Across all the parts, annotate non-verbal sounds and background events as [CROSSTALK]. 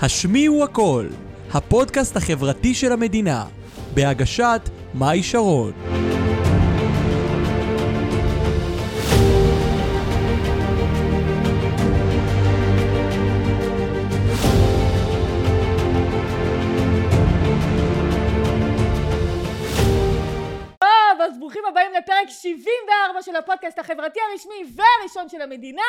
השמיעו הכל, הפודקאסט החברתי של המדינה, בהגשת מאי שרון. החברתי הרשמי והראשון של המדינה.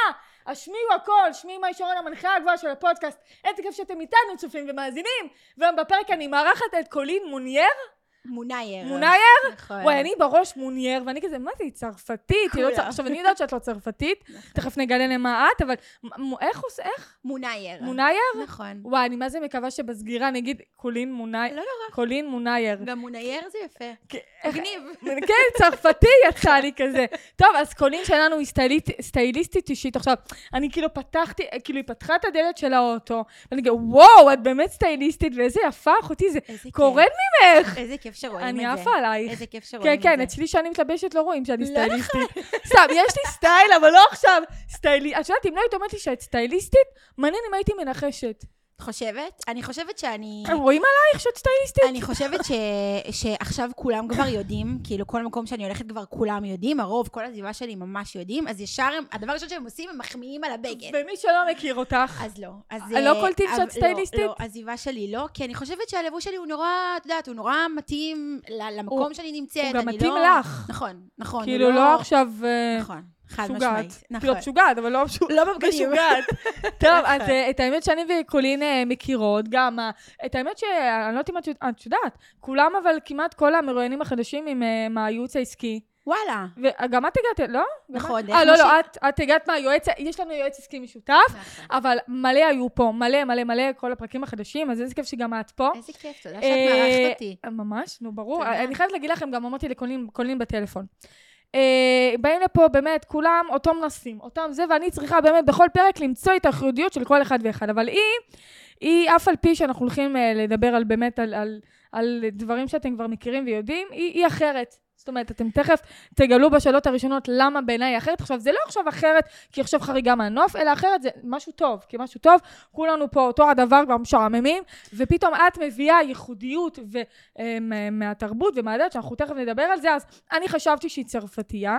השמיעו הכל, שמי מאי שרון המנחה הגאה של הפודקאסט. איזה כיף שאתם איתנו, צופים ומאזינים. והיום בפרק אני מארחת את קולין מונייר. מוניייר. מוניייר? נכון. וואי, אני בראש מונייר, ואני כזה, מה זה, היא צרפתית? היא לא צר-. עכשיו, אני יודעת שאת לא צרפתית, תכף נגלה למה את, אבל איך עושה, איך? מוניייר. מונייר? נכון. וואי, אני מה זה מקווה שבסגירה נגיד קולין מונייר. לא נורא. קולין מונייר. גם מוניייר זה יפה. מגניב. כן, צרפתי יצא לי כזה. טוב, אז קולין שלנו היא סטייליסט, סטייליסטית אישית. עכשיו, אני כאילו פתחתי, כאילו היא פתחה את הדלת של האוטו, ואני כאילו, וואו, את באמת סטייליסטית, ואיזה יפה, אחותי, זה. קורן ממך. איזה כיף שרואים את זה. אני עפה עלייך. איזה כיף כן, שרואים את זה. כן, אצלי שאני מתלבשת לא רואים שאני לא סטייליסטית. סתם, יש לי סטייל, אבל לא עכשיו סטייליסטית. את יודעת, אם לא היית אומרת לי שאת סטייליסטית, מעניין אם הייתי מנחשת. את חושבת? אני חושבת שאני... הם רואים עלייך שאת סטייליסטית? אני חושבת ש... שעכשיו כולם כבר יודעים, כאילו כל מקום שאני הולכת כבר כולם יודעים, הרוב, כל הסביבה שלי ממש יודעים, אז ישר הם, הדבר הראשון שהם עושים, הם מחמיאים על הבגד. ומי שלא מכיר אותך, אז לא. אז... לא אה, קולטים שאת אבל- סטייליסטית? לא, לא, הסביבה שלי לא, כי אני חושבת שהלבוש שלי הוא נורא, את יודעת, הוא נורא מתאים למקום שאני נמצאת. הוא גם אני מתאים לא- לך. נכון, נכון. הוא כאילו לא עכשיו... אה, נכון, חד. משמעית. נכון. את משוגעת, אבל לא משוגעת. לא. טוב, אז נכון. אה, את האמת שאני וקולין אה, מכירות, גם, אה, את האמת שאני לא יודעת אם את יודעת- כולם אבל כמעט כל המרואיינים החדשים הם מהייעוץ העסקי. וואלה. וגם את הגעת, לא? נכון, אה, לא. לא, את- את הגעת מהיועץ, יש לנו יועץ עסקי משותף, אבל מלא היו פה, מלא מלא מלא, כל הפרקים החדשים, אז איזה כיף שגם את פה. איזה כיף, תודה שאת מארחת אותי. ממש, נו ברור. אני חייבת להגיד לכם, גם אמרתי לקולין קולין בטלפון. אה, באים לפה באמת, כולם אותו מנסים, אותם זה, ואני צריכה באמת בכל פרק למצוא את הייחודיות של כל אחד ואחד. אבל היא, היא אף על פי שאנחנו הולכים אה, לדבר על באמת, על, על, על דברים שאתם כבר מכירים ויודעים, היא, היא אחרת. זאת אומרת, אתם תכף תגלו בשאלות הראשונות למה בעיניי אחרת. עכשיו, זה לא עכשיו אחרת כי עכשיו חריגה מהנוף, אלא אחרת זה משהו טוב, כי משהו טוב, כולנו פה אותו הדבר כבר משעממים, ופתאום את מביאה ייחודיות ו, אה, מה- מהתרבות ומהדת, שאנחנו תכף נדבר על זה, אז אני חשבתי שהיא צרפתייה.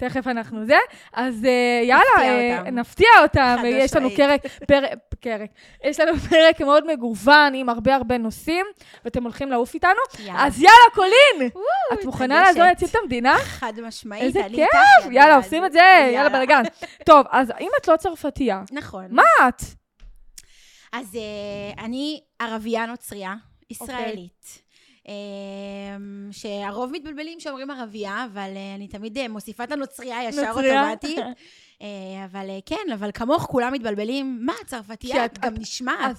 תכף אנחנו זה, אז אה, יאללה, נפתיע אה, אותם. יש לנו משמעית. פרק, יש לנו [LAUGHS] פרק מאוד מגוון עם הרבה הרבה נושאים, ואתם הולכים לעוף איתנו. אז יאללה, קולין! את מוכנה. לעזור להציל את המדינה? חד משמעית, איזה כיף! יאללה. עושים את זה, יאללה בלאגן. טוב, אז אם את לא צרפתייה, נכון. מה את? אז אה, אני ערבייה נוצרייה, ישראלית. אה, שהרוב מתבלבלים שאומרים ערבייה, אבל אה, אני תמיד אה, מוסיפה את הנוצרייה ישר? אוטומטית. [LAUGHS] אה, אבל כן, אבל כמוך כולם מתבלבלים, מה, צרפתייה? את- גם נשמעת.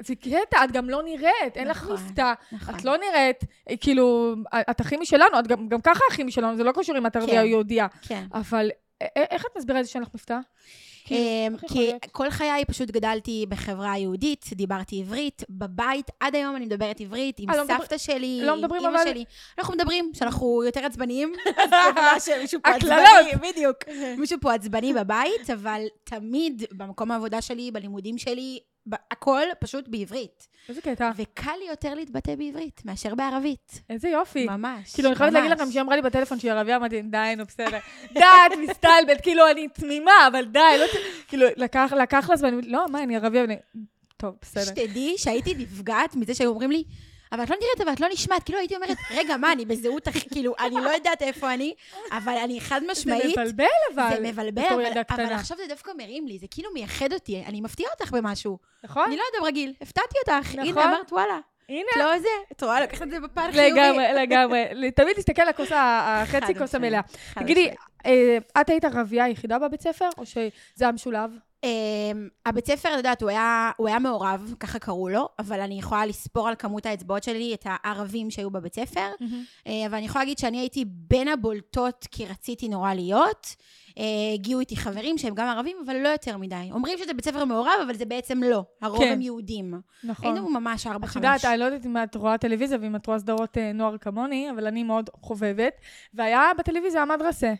זה קטע, את גם לא נראית, אין לך נכון, מבטא, נכון. את לא נראית, כאילו, את הכי משלנו, את גם, גם ככה הכי משלנו, זה לא קשור אם את ערבייה או כן. יהודייה, כן. אבל איך את מסבירה את זה שאין לך מבטא? איך יכול כי? כל חיי פשוט גדלתי בחברה יהודית, דיברתי עברית, בבית, עד היום אני מדברת עברית, עם אה, לא סבתא שלי, לא עם אמא אבל- שלי. אנחנו מדברים שאנחנו יותר עצבניים, [LAUGHS] שמישהו פה. עצבני, בדיוק. [LAUGHS] מישהו פה עצבני בבית, אבל תמיד במקום העבודה שלי, בלימודים שלי, הכל פשוט בעברית. איזה קטע, וקל לי יותר להתבטא בעברית מאשר בערבית. איזה יופי. ממש. כאילו, אני חייבת להגיד. לכם שהיא אמרה לי בטלפון שהיא ערבייה, אמרתי, די, נו, בסדר. [LAUGHS] די, את מסתלבט, כאילו, אני תמימה, אבל די, לא... כאילו, לקח לה זמן, לא, מה, אני ערבייה. טוב, בסדר. שתדעי שהייתי נפגעת מזה שהיו אומרים לי, אבל את לא נראית, אבל את לא נשמעת. כאילו הייתי אומרת, רגע, מה, אני בזהות כאילו, אני לא יודעת איפה אני, אבל אני חד זה משמעית. מבלבל, אבל. זה מבלבל, אבל, אבל. עכשיו זה דווקא מרים לי, זה כאילו מייחד אותי, אני מפתיעה אותך במשהו. נכון? אני לא יודעת ברגיל, הפתעתי אותך. נכון. הנה, אמרת, וואלה, הנה, את לא זה, את רואה, לקחת את זה בפן חיובי. לגמרי, לגמרי. תמיד להסתכל על הכוס, החצי כוס המלאה. תגידי, את היית ערבייה היחידה בבית ספר, או שזה היה משולב? אמ, הבית ספר, את יודעת, הוא היה, הוא היה מעורב, ככה קראו לו, אבל אני יכולה לספור על כמות האצבעות שלי את הערבים שהיו בבית ספר. אה, אבל אני יכולה להגיד שאני הייתי בין הבולטות כי רציתי נורא להיות. אה, הגיעו איתי חברים שהם גם ערבים, אבל לא יותר מדי. אומרים שזה בית ספר מעורב, אבל זה בעצם לא. הרוב כן. הם יהודים. נכון. היינו ממש ארבע, את חמש. יודעת, אני לא יודעת אם את רואה טלוויזיה ואם את רואה סדרות אה, נוער כמוני, אבל אני מאוד חובבת. והיה בטלוויזיה המדרסה.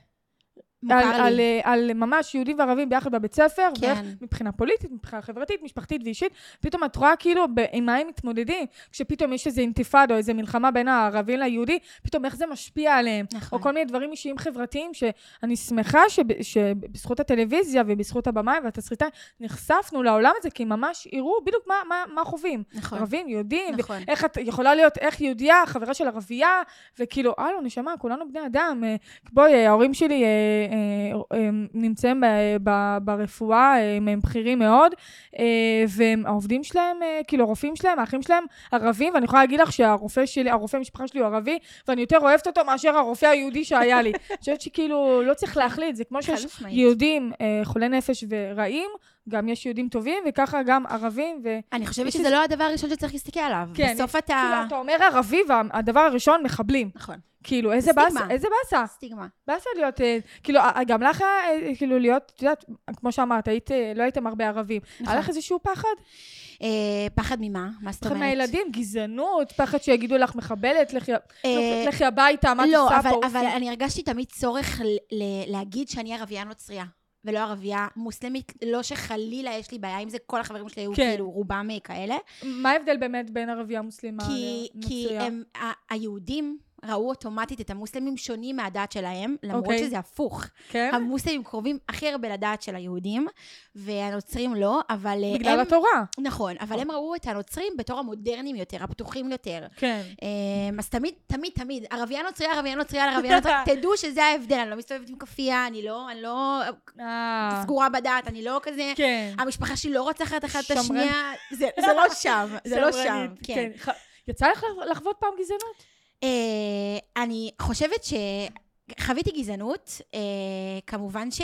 על, על. אה, על ממש יהודים וערבים ביחד בבית ספר, כן. ואיך מבחינה פוליטית, מבחינה חברתית, משפחתית ואישית, פתאום את רואה כאילו ב- עם מה הם מתמודדים, כשפתאום יש איזה אינתיפאדה או איזה מלחמה בין הערבים ליהודי, פתאום איך זה משפיע עליהם. נכון. או כל מיני דברים אישיים חברתיים, שאני שמחה שב- שבזכות הטלוויזיה ובזכות הבמאי והתסריטאי נחשפנו לעולם הזה, כי ממש הראו בדיוק מה, מה, מה חווים. נכון. ערבים, יהודים, נכון. איך את יכולה להיות, איך יהודייה, חברה של ערבייה, וכאילו, הלו, נשמה, כולנו בני אדם. אה, בואי, אה, ההורים שלי אה, נמצאים ברפואה, אה, הם, בכירים מאוד, אה, והעובדים שלהם, אה, כאילו, הרופאים שלהם, האחים שלהם, ערבים, ואני יכולה להגיד לך שהרופא שלי, הרופא המשפחה שלי הוא ערבי, ואני יותר אוהבת אותו מאשר הרופא היהודי שהיה לי. [LAUGHS] אני חושבת שכאילו, לא צריך להחליט, זה כמו שיש. יהודים חולי נפש ורעים, גם יש יהודים טובים, וככה גם ערבים, ו... אני חושבת שזה לא הדבר הראשון שצריך להסתכל עליו. כן, בסוף כאילו, אתה... אתה אומר ערבי, והדבר הראשון, מחבלים. נכון. כאילו, איזה. באסה, איזה באסה. סטיגמה. באסה להיות, אה, כאילו, אה, גם לך אה, כאילו, להיות, את יודעת, כמו שאמרת, היית, לא הייתם הרבה ערבים. נכון. היה לך איזשהו פחד? אה, פחד ממה? מה זאת פחד אומרת? מהילדים, גזענות, פחד שיגידו לך מחבלת, לכי- אה, לכי הביתה, מה את לא, עושה אבל, פה? אבל אני הרגשתי תמיד צורך ל- ל- להגיד שאני ערבייה נוצרייה. ולא ערבייה מוסלמית, לא שחלילה יש לי בעיה עם זה, כל החברים שלי היו כן. כאילו רובם אה, כאלה. מה ההבדל באמת בין ערבייה מוסלמה כי, כי? הם, ה- היהודים ראו אוטומטית את המוסלמים שונים מהדת שלהם, למרות אוקיי. שזה הפוך. כן? המוסלמים קרובים הכי הרבה לדת של היהודים, והנוצרים לא, אבל אה, בגלל הם... התורה. נכון, אבל הם ראו את הנוצרים בתור המודרניים יותר, הפתוחים יותר. כן. אמ, אז תמיד, תמיד, תמיד, ערבייה נוצרייה, ערבייה נוצרייה, ערבייה נוצרייה, [LAUGHS] תדעו שזה ההבדל, אני לא מסתובבת עם כאפייה, אני לא, אני לא אה, סגורה בדת, אני לא כזה... כן. המשפחה שלי לא רוצחת אחת את. השנייה, זה זה לא שם, זה לא שם, כן. ח- יצא לך לחוות פעם גזענות? אה, אני חושבת ש... חוויתי גזענות, אה, כמובן ש...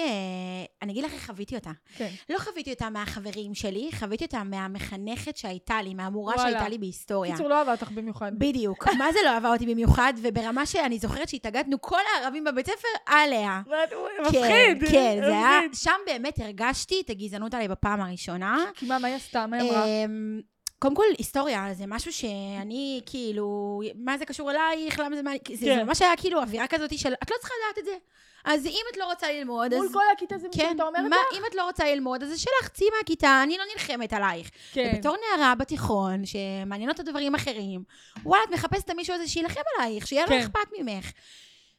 אני אגיד לך איך חוויתי אותה. כן. לא חוויתי אותה מהחברים שלי, חוויתי אותה מהמחנכת שהייתה לי, מהמורה וואלה. שהייתה לי בהיסטוריה. קיצור, לא אהבה אותך במיוחד. בדיוק. [LAUGHS] מה זה לא אהבה אותי במיוחד? וברמה שאני זוכרת שהתאגדנו כל הערבים בבית ספר עליה. מפחיד. כן, כן, זה היה... שם באמת הרגשתי את הגזענות עליי בפעם הראשונה. כי מה, מה היא עשתה? מה היא אמרה? קודם כל, היסטוריה זה משהו שאני כאילו, מה זה קשור אלייך? למה זה מה... זה כן. זה ממש היה כאילו אווירה כזאת של, את לא צריכה לדעת את זה. אז אם את לא רוצה ללמוד, מול אז... כל הכיתה זה מה כן, שאתה אומרת מה, לה? אם את לא רוצה ללמוד, אז זה שלך, צאי מהכיתה, אני לא נלחמת עלייך. כן. ובתור נערה בתיכון, שמעניין אותה דברים אחרים, וואלה, את מחפשת את מישהו הזה שיילחם עלייך, שיהיה לו כן. אכפת ממך.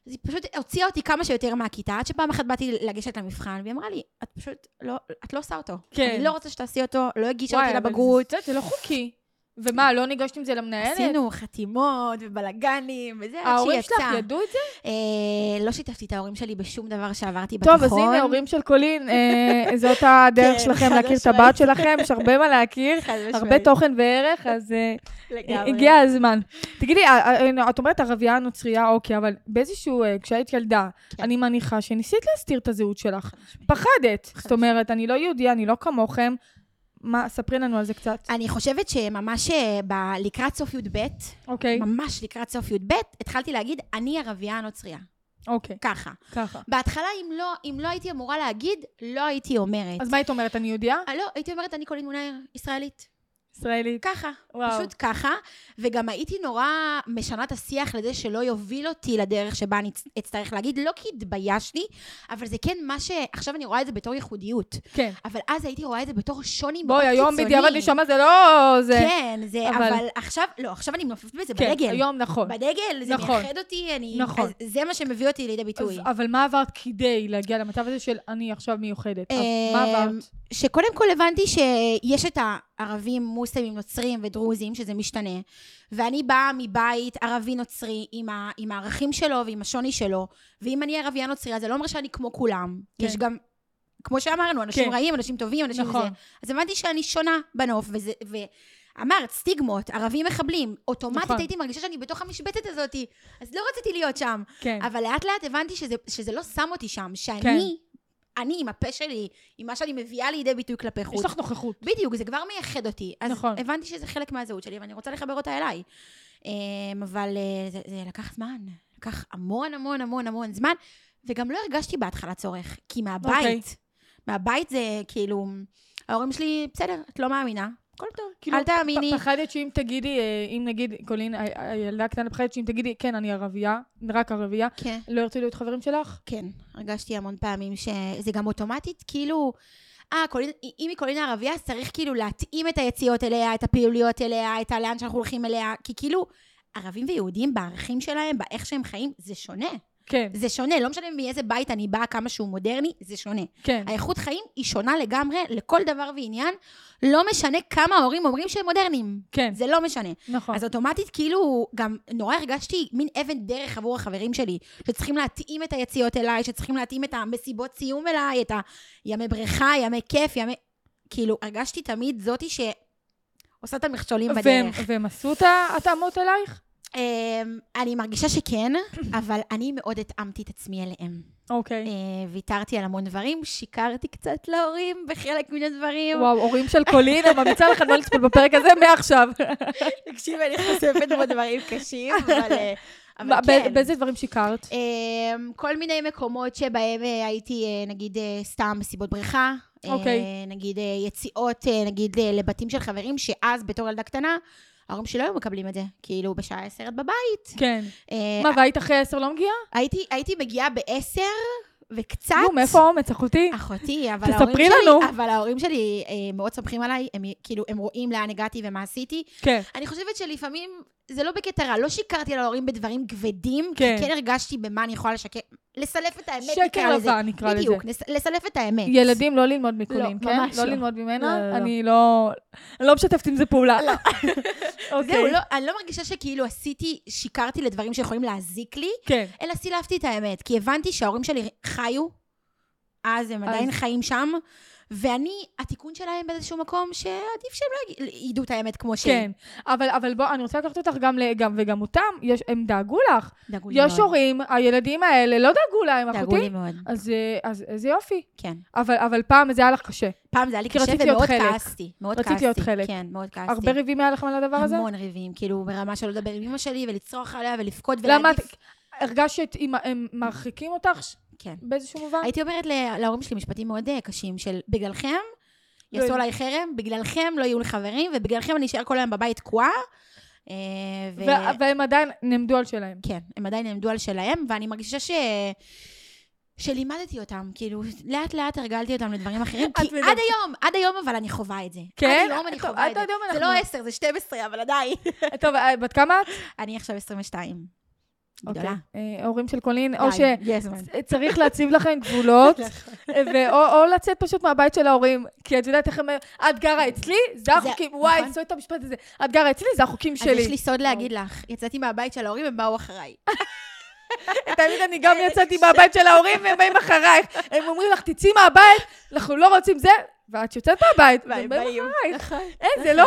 אז היא פשוט הוציאה אותי כמה שיותר מהכיתה, עד שפעם אחת באתי לגשת למבחן, והיא אמרה לי, את פשוט לא, את לא עושה אותו. כן. אני לא רוצה שתעשי אותו, לא הגישה וואי, אותי אבל לבגרות. זה- זה לא חוקי. ומה, לא ניגשת עם זה למנהלת? עשינו חתימות ובלאגנים, וזה עד ההורים שלך שיצא. ידעו את זה? אה, לא שיתפתי את ההורים שלי בשום דבר שעברתי טוב, בתיכון. אז הנה, הורים של קולין, אה, [LAUGHS] זאת הדרך כן, שלכם להכיר את. הבת שלכם, יש הרבה מה להכיר. הרבה תוכן וערך, אז אה, לגמרי. הגיע הזמן. תגידי, אה, אה, את אומרת ערבייה נוצרייה, אוקיי, אבל באיזשהו, אה, כשהיית ילדה, כן. אני מניחה שניסית להסתיר את הזהות שלך. פחדת. חד זאת אומרת, אני לא יהודייה, אני לא כמוכם. מה, ספרי לנו על זה קצת. אני חושבת שממש אה, ב- לקראת סוף י"ב, אוקיי, ממש לקראת סוף י"ב, התחלתי להגיד, אני ערבייה נוצרייה. אוקיי, ככה. ככה. בהתחלה, אם לא, אם לא הייתי אמורה להגיד, לא הייתי אומרת. אז מה היית אומרת, אני יהודייה? אה, לא, הייתי אומרת, אני קולין מונאייר, ישראלית. ישראלית. ככה. וואו. פשוט ככה. וגם הייתי נורא משנה את השיח לזה שלא יוביל אותי לדרך שבה אני אצ- אצטרך להגיד, לא כי התביישתי, אבל זה כן מה ש... עכשיו אני רואה את זה בתור ייחודיות. כן. אבל אז הייתי רואה את זה בתור שוני מאוד בואי, קיצוני. היום בדיעבד נשמה זה לא זה. כן, זה... אבל- אבל עכשיו... לא, עכשיו אני מנופפת בזה כן, בדגל. היום נכון. בדגל, זה נכון. מייחד אותי, אני... נכון. אז זה מה שמביא אותי לידי ביטוי. אז- אבל מה עברת כדי להגיע למצב הזה של אני עכשיו מיוחדת? אמ, מה עברת? שקודם כל הבנתי שיש את הערבים, מוסלמים, נוצרים ודרוזים, שזה משתנה, ואני באה מבית ערבי-נוצרי עם, ה, עם הערכים שלו ועם השוני שלו, ואם אני ערבייה נוצרייה, זה לא אומר שאני כמו כולם. כן. יש גם, כמו שאמרנו, אנשים כן. רעים, אנשים טובים, אנשים נכון. זה. אז הבנתי שאני שונה בנוף, וזה... ו... אמרת, סטיגמות, ערבים מחבלים. אוטומטית נכון. הייתי מרגישה שאני בתוך המשבצת הזאת, אז לא רציתי להיות שם. כן. אבל לאט לאט הבנתי שזה, שזה לא שם אותי שם, שאני, כן. אני עם הפה שלי, עם מה שאני מביאה לידי ביטוי כלפי חוץ. יש לך נוכחות. בדיוק, זה כבר מייחד אותי. אז נכון. הבנתי שזה חלק מהזהות שלי, ואני רוצה לחבר אותה אליי. אמ, אבל אה, זה, זה לקח זמן. לקח המון המון המון המון זמן, וגם לא הרגשתי בהתחלה צורך, כי מהבית, אוקיי. מהבית זה כאילו, ההורים שלי, בסדר, את לא מאמינה, הכל טוב. כאילו, אל תאמיני. פחדת שאם תגידי, אה, אם נגיד, קולין, הילדה הקטנה פחדת שאם תגידי, כן, אני ערבייה, רק ערבייה, כן. לא ירצו להיות חברים שלך? כן, הרגשתי המון פעמים שזה גם אוטומטית, כאילו, אה, קולין, אם היא קולינה ערבייה, אז צריך כאילו להתאים את היציאות אליה, את הפעילויות אליה, את הלאן שאנחנו הולכים אליה, כי כאילו, ערבים ויהודים בערכים שלהם, באיך שהם חיים, זה שונה. כן, זה שונה, לא משנה מאיזה בית אני באה, כמה שהוא מודרני, זה שונה. כן. האיכות חיים היא שונה לגמרי לכל דבר ועניין, לא משנה כמה ההורים אומרים שהם מודרניים. כן, זה לא משנה. נכון. אז אוטומטית, כאילו, גם נורא הרגשתי מין אבן דרך עבור החברים שלי, שצריכים להתאים את היציאות אליי, שצריכים להתאים את המסיבות סיום אליי, את הימי בריכה, ימי כיף, ימי... כאילו, הרגשתי תמיד זאתי שעושה את המכשולים והם- בדרך. והם עשו את ההתאמות אלייך? אמ, אני מרגישה שכן, [LAUGHS] אבל אני מאוד התאמתי את עצמי אליהם. אוקיי. אה, ויתרתי על המון דברים, שיקרתי קצת להורים בחלק מן הדברים. וואו, הורים של קולין, אני ממליצה לך לא לצפות בפרק הזה מעכשיו. [LAUGHS] תקשיבי, אני חושפת פה דברים קשים, אבל... אה, אבל [LAUGHS] כן. בא- באיזה דברים שיקרת? אמ, כל מיני מקומות שבהם אה, הייתי, נגיד, סתם מסיבות בריכה. אוקיי. נגיד, אה, יציאות, נגיד, לבתים של חברים, שאז, בתור ילדה קטנה, ההורים שלי לא היו מקבלים את זה. כאילו, בשעה עשר את בבית. כן. אה, מה, והיית אחרי עשר לא מגיעה? הייתי, הייתי מגיעה בעשר, וקצת... נו, מאיפה האומץ, אחותי? אחותי, אבל תספרי ההורים לנו. שלי, אבל ההורים שלי אה, מאוד סומכים עליי, הם כאילו, הם רואים לאן הגעתי ומה עשיתי. כן. אני חושבת שלפעמים, זה לא בקטע רע, לא שיקרתי להורים בדברים כבדים, כן. כי כן הרגשתי במה אני יכולה לשקר, לסלף את האמת, שקר נקרא לזה. לבן נקרא לזה. בדיוק, לסלף את האמת. ילדים לא ללמוד מקולין, לא, כן? ממש לא לא. ללמוד לא, ממנה? לא, לא. אני לא... אני לא משתפת עם זה פעולה. לא. [LAUGHS] אוקיי. זהו, לא, אני לא מרגישה שכאילו עשיתי, שיקרתי לדברים שיכולים להזיק לי, כן. אלא סילפתי את האמת, כי הבנתי שההורים שלי חיו, אז הם עדיין חיים שם, ואני, התיקון שלהם באיזשהו מקום, שעדיף שהם לא ידעו את האמת כמו שהיא. כן, אבל, אבל בוא, אני רוצה לקחת אותך גם, ל- גם וגם אותם, יש, הם דאגו לך. דאגו לי יש מאוד. הורים, הילדים האלה לא דאגו להם, דאגו אחותי. לי מאוד, אז, אה, אז איזה יופי. כן. אבל, אבל פעם זה היה לך קשה. פעם זה היה לי קשה ומאוד. כעסתי. מאוד רציתי כעסתי. להיות חלק. כן, מאוד כעסתי. הרבה ריבים היה לכם על הדבר הזה? המון ריבים, כאילו, ברמה של לדבר עם אמא שלי ולצרוח עליה ולבכות. ולהעדיף. הרגשת שהם מרחיקים אותך כן. באיזשהו מובן? הייתי אומרת להורים שלי משפטים מאוד אה, קשים, של בגללכם לא יעשו. עליי חרם, בגללכם לא יהיו לי חברים, ובגללכם אני אשאר כל היום בבית תקועה. אה, ו- והם עדיין נעמדו על שלהם. כן, הם עדיין נעמדו על שלהם, ואני מרגישה ש... שלימדתי אותם, כאילו, לאט לאט הרגלתי אותם לדברים אחרים, [LAUGHS] כי את מדברת- עד היום, עד היום אבל אני חווה את זה. כן? עד היום אני טוב, חווה את זה. היום זה אנחנו- לא 10, זה 12, אבל עדיין. [LAUGHS] טוב, אה, בת כמה את? אני עכשיו 22. אוקיי. גדולה. אה, הורים של קולין, או. שצריך להציב לכם גבולות, [LAUGHS] או לצאת פשוט מהבית של ההורים. כי את יודעת איך הם... את גרה אצלי, זה החוקים. וואי, נכון. שונא את המשפט הזה. את גרה אצלי, זה החוקים אז שלי. יש לי סוד להגיד לך, יצאתי מהבית של ההורים, הם באו אחריי. [LAUGHS] תמיד אני גם יצאתי מהבית של ההורים והם באים אחרייך. הם אומרים לך, תצאי מהבית, אנחנו לא רוצים זה, ואת יוצאת מהבית, והם באים אחרייך. אין, זה לא...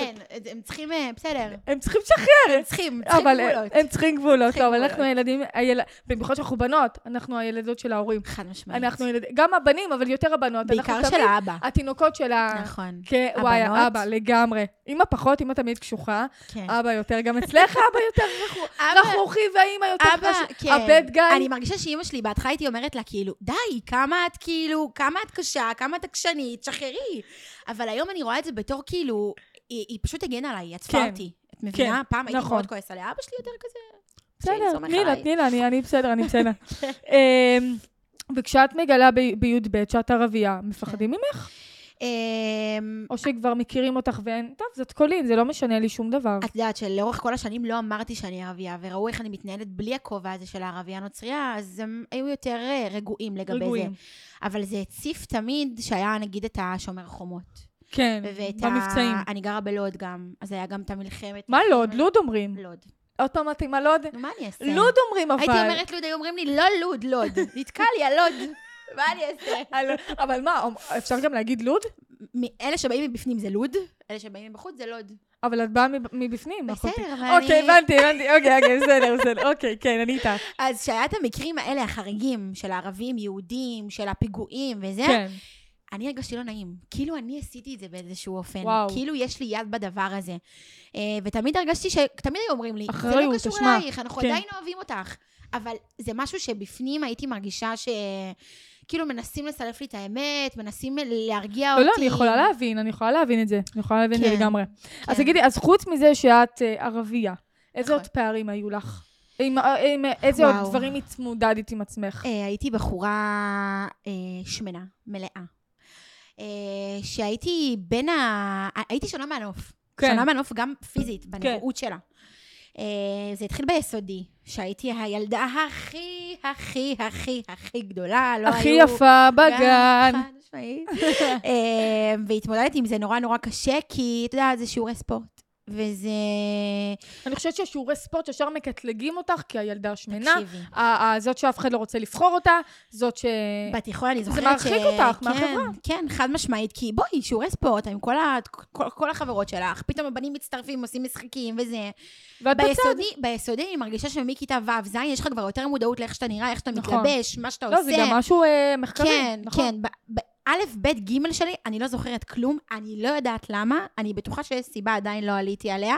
אין, הם צריכים, אה, בסדר. הם צריכים לשחרר. הם צריכים, צריכים אה, גבולות. הם צריכים גבולות. טוב, גבולות. אנחנו הילדים, היל- במיוחד שאנחנו בנות, אנחנו הילדות של ההורים. חד משמעית. אנחנו ילדים, גם הבנים, אבל יותר הבנות. בעיקר של האבא. התינוקות של ה... נכון. כן, וואי. האבא, לגמרי. אמא פחות, אמא תמיד קשוחה. כן. אבא יותר, גם אצלך אבא יותר [LAUGHS] רכרוכי, והאימא יותר אבא, חשוב. כן. הבד גיא. אני מרגישה שאימא שלי, בהתחלה הייתי אומרת לה, כאילו, די, כמה את כאילו, כמה את קשה, כמה את עקשנית, שחררי. אבל היום אני רואה את זה בתור כאילו, היא, היא פשוט הגנה עליי, היא עצפה כן. אותי. את מבינה? פעם הייתי נכון. מאוד כועס עליה, אבא שלי יותר כזה... בסדר, תני לה. תני לה, אני- אני בסדר, אני בסדר. [LAUGHS] אמ, וכשאת מגלה בי"ב שאת ערבייה, מפחדים ממך? אמ, או שכבר מכירים אותך ואין, טוב, זאת קולין, זה לא משנה לי שום דבר. את יודעת שלאורך כל השנים לא אמרתי שאני ערבייה, וראו איך אני מתנהלת בלי הכובע הזה של הערבייה נוצרייה, אז הם היו יותר אה, רגועים לגבי רגועים. זה. אבל זה הציף תמיד שהיה נגיד את השומר חומות. כן, ואת במבצעים. ה... אני גרה בלוד גם, אז היה גם את המלחמת... מה לוד? לוד אומרים. לוד. עוד פעם את עם הלוד? מה אני אעשה? לוד אומרים אבל. הייתי אומרת לוד, היו אומרים לי, לא לוד, לוד. [LAUGHS] נתקע לי הלוד. מה אני אעשה? אבל מה, אפשר גם להגיד לוד? אלה שבאים מבפנים זה לוד, אלה שבאים מבחוץ זה לוד. אבל את באה מב- מבפנים, אחותי. בסדר, אבל אני... אוקיי, הבנתי, הבנתי, אוקיי, אוקיי, בסדר, בסדר, אוקיי, כן, אני איתך. אז שהיה את המקרים האלה, החריגים, של הערבים, יהודים, של הפיגועים וזה, כן. אני הרגשתי לא נעים. כאילו אני עשיתי את זה באיזשהו אופן. וואו. כאילו יש לי יד בדבר הזה. אה, ותמיד הרגשתי ש... תמיד היו אומרים לי, זה לא אחריות, קשור אשמה." אלייך, אנחנו כן. עדיין אוהבים אותך. אבל זה משהו שבפנים הייתי מרגישה ש... כאילו מנסים לסלף לי את האמת, מנסים להרגיע לא, אותי. לא, אני יכולה להבין, אני יכולה להבין את זה. אני יכולה להבין את זה כן, לגמרי. אז כן. תגידי, אז חוץ מזה שאת אה, ערבייה, איזה נכון. עוד פערים היו לך? עם, אה, עם איזה עוד. דברים התמודדת עם עצמך? הייתי בחורה שמנה, מלאה. אה, שהייתי בין ה... הייתי שונה מהנוף. כן. שונה מהנוף גם פיזית, בנראות שלה. אה, זה התחיל ביסודי, שהייתי הילדה הכי, הכי, הכי, הכי גדולה. לא הכי היו... יפה בגן. חד משמעית. [LAUGHS] אה, והתמודדתי עם זה נורא נורא קשה, כי אתה יודע, זה שיעורי ספורט. וזה... אני חושבת ששיעורי ספורט ישר מקטלגים אותך כהילדה השמנה. תקשיבי. ה- ה- זאת שאף אחד לא רוצה לבחור אותה, זאת ש... בתיכון אני זה זוכרת ש... מרחיק אותך כן, מהחברה. כן, חד משמעית, כי בואי, שיעורי ספורט, עם כל, ה... כל, כל החברות שלך, פתאום הבנים מצטרפים, עושים משחקים וזה. ואת בצד. ביסודי, אני מרגישה שמכיתה ו', ז', יש לך כבר יותר מודעות לאיך שאתה נראה, איך שאתה נכון. מתלבש, מה שאתה לא, עושה. זה גם משהו אה, מחקרי, כן, נכון? כן. ב- ב- א', ב', ג' שלי, אני לא זוכרת כלום, אני לא יודעת למה, אני בטוחה שיש סיבה, עדיין לא עליתי עליה,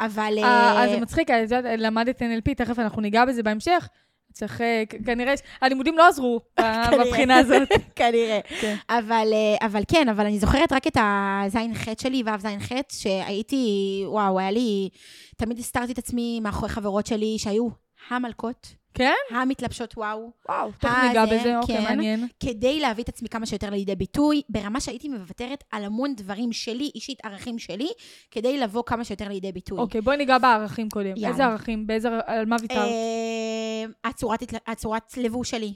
אבל... אה, אה, אז זה מצחיק, את יודעת, למדת NLP, תכף אנחנו ניגע בזה בהמשך. צריך, אה, כנראה, הלימודים לא עזרו. [LAUGHS] בבחינה הזאת. [LAUGHS] כנראה. כן. אבל, אה, אבל כן, אבל אני זוכרת רק את הז'-ח' שלי, ו'-ז'-ח', שהייתי, וואו, היה לי, תמיד הסתרתי את עצמי מאחורי חברות שלי שהיו המלכות, כן? המתלבשות וואו, וואו, תכף אה, ניגע זה, בזה, אוקיי, כן. מעניין. כדי להביא את עצמי כמה שיותר לידי ביטוי, ברמה שהייתי מוותרת על המון דברים שלי, אישית, ערכים שלי, כדי לבוא כמה שיותר לידי ביטוי. אוקיי, בואי ניגע בערכים קודם. יאללה. איזה ערכים? באיזה, על מה ויתרת? אה, הצורת, הצורת לבוש שלי.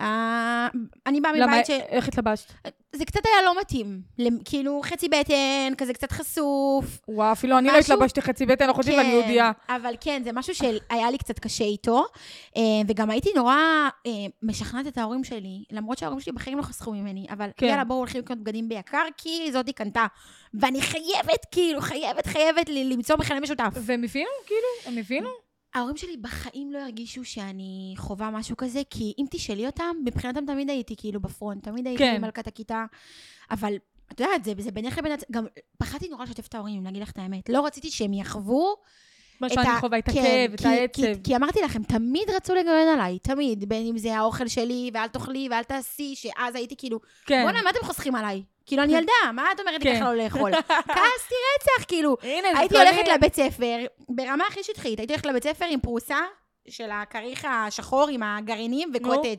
אה, אני באה למה, מבית ש... איך התלבשת? זה קצת היה לא מתאים. כאילו, חצי בטן, כזה קצת חשוף. וואו, אפילו אני לא התלבשתי חצי בטן אחותי ואני יהודייה. אבל כן, זה משהו שהיה לי קצת קשה איתו. אה, וגם הייתי נורא אה, משכנעת את ההורים שלי, למרות שההורים שלי בחיים לא חסכו ממני, אבל כן. יאללה, בואו הולכים לקנות בגדים ביקר, כי זאתי קנתה. ואני חייבת, כאילו, חייבת, חייבת למצוא מכנה משותף. והם הבינו? כאילו? הם הבינו? ההורים שלי בחיים לא הרגישו שאני חווה משהו כזה, כי אם תשאלי אותם, מבחינתם תמיד הייתי כאילו בפרונט, תמיד הייתי כן. מלכת הכיתה, אבל את יודעת, זה, זה בינך לבין... גם פחדתי נורא לשתף את ההורים, אם להגיד לך את האמת. לא רציתי שהם יחוו מה את שאני ה- חווה, את כן, הכאב, את כי- העצב. כי, כי אמרתי לכם, תמיד רצו לגונן עליי, תמיד. בין אם זה האוכל שלי, ואל תאכלי, ואל תעשי, שאז הייתי כאילו, כן. בואנה, מה אתם חוסכים עליי? כאילו, אני ילדה, מה את אומרת לי כן. ככה לא לאכול? [LAUGHS] כעסתי רצח, כאילו. הייתי הולכת לבית ספר, ברמה הכי שטחית, הייתי הולכת לבית ספר עם פרוסה של הכריך השחור עם הגרעינים וקוטג'.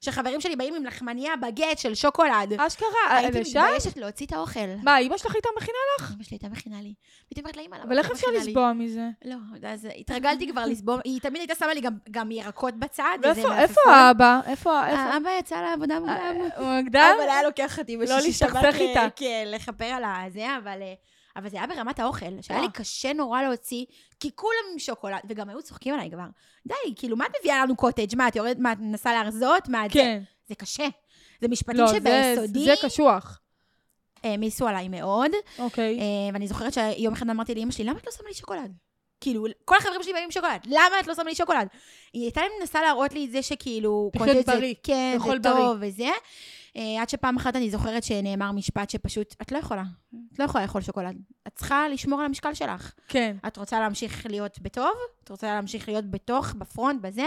שחברים שלי באים עם לחמניה בגט של שוקולד. אשכרה, הייתי? מתביישת להוציא את האוכל. מה, אמא שלך הייתה מכינה? אמא שלי הייתה מכינה לי. והייתי אומרת לה, אמא, למה אבל איך את לא אפשר מכינה לי?" לסבוע מזה? לא, אז התרגלתי כבר לסבוע, היא תמיד הייתה שמה לי גם- ירקות בצד. איפה האבא? איפה? איפה? האבא יצא לעבודה מוקדם. הוא מוקדם? אבל היה לוקח אותי לא בשישי להסתכסך שבת ל- איתה. כן, לכפר על הזה, אבל... אבל זה היה ברמת האוכל, שהיה לי. קשה נורא להוציא, כי כולם עם שוקולד, וגם היו צוחקים עליי כבר. די, כאילו, מה את מביאה לנו קוטג'? מה, את יורדת, מה, את מנסה להרזות? מה, את זה? כן. זה קשה. זה משפטים לא, זה- שביסודי זה קשוח. העמיסו עליי מאוד. אוקיי. אה, ואני זוכרת שיום אחד אמרתי לאמא שלי, למה את לא שמה לי שוקולד? כאילו, כל החברים שלי באים עם שוקולד, למה את לא שמה לי שוקולד? היא הייתה מנסה להראות לי את זה שכאילו... לחיות זה- בריא, כן, זה טוב וזה. אה, עד שפעם אחת אני זוכרת שנאמר משפט שפשוט, את לא יכולה, את לא יכולה לאכול שוקולד. את צריכה לשמור על המשקל שלך. כן. את רוצה להמשיך להיות בטוב, את רוצה להמשיך להיות בתוך, בפרונט, בזה,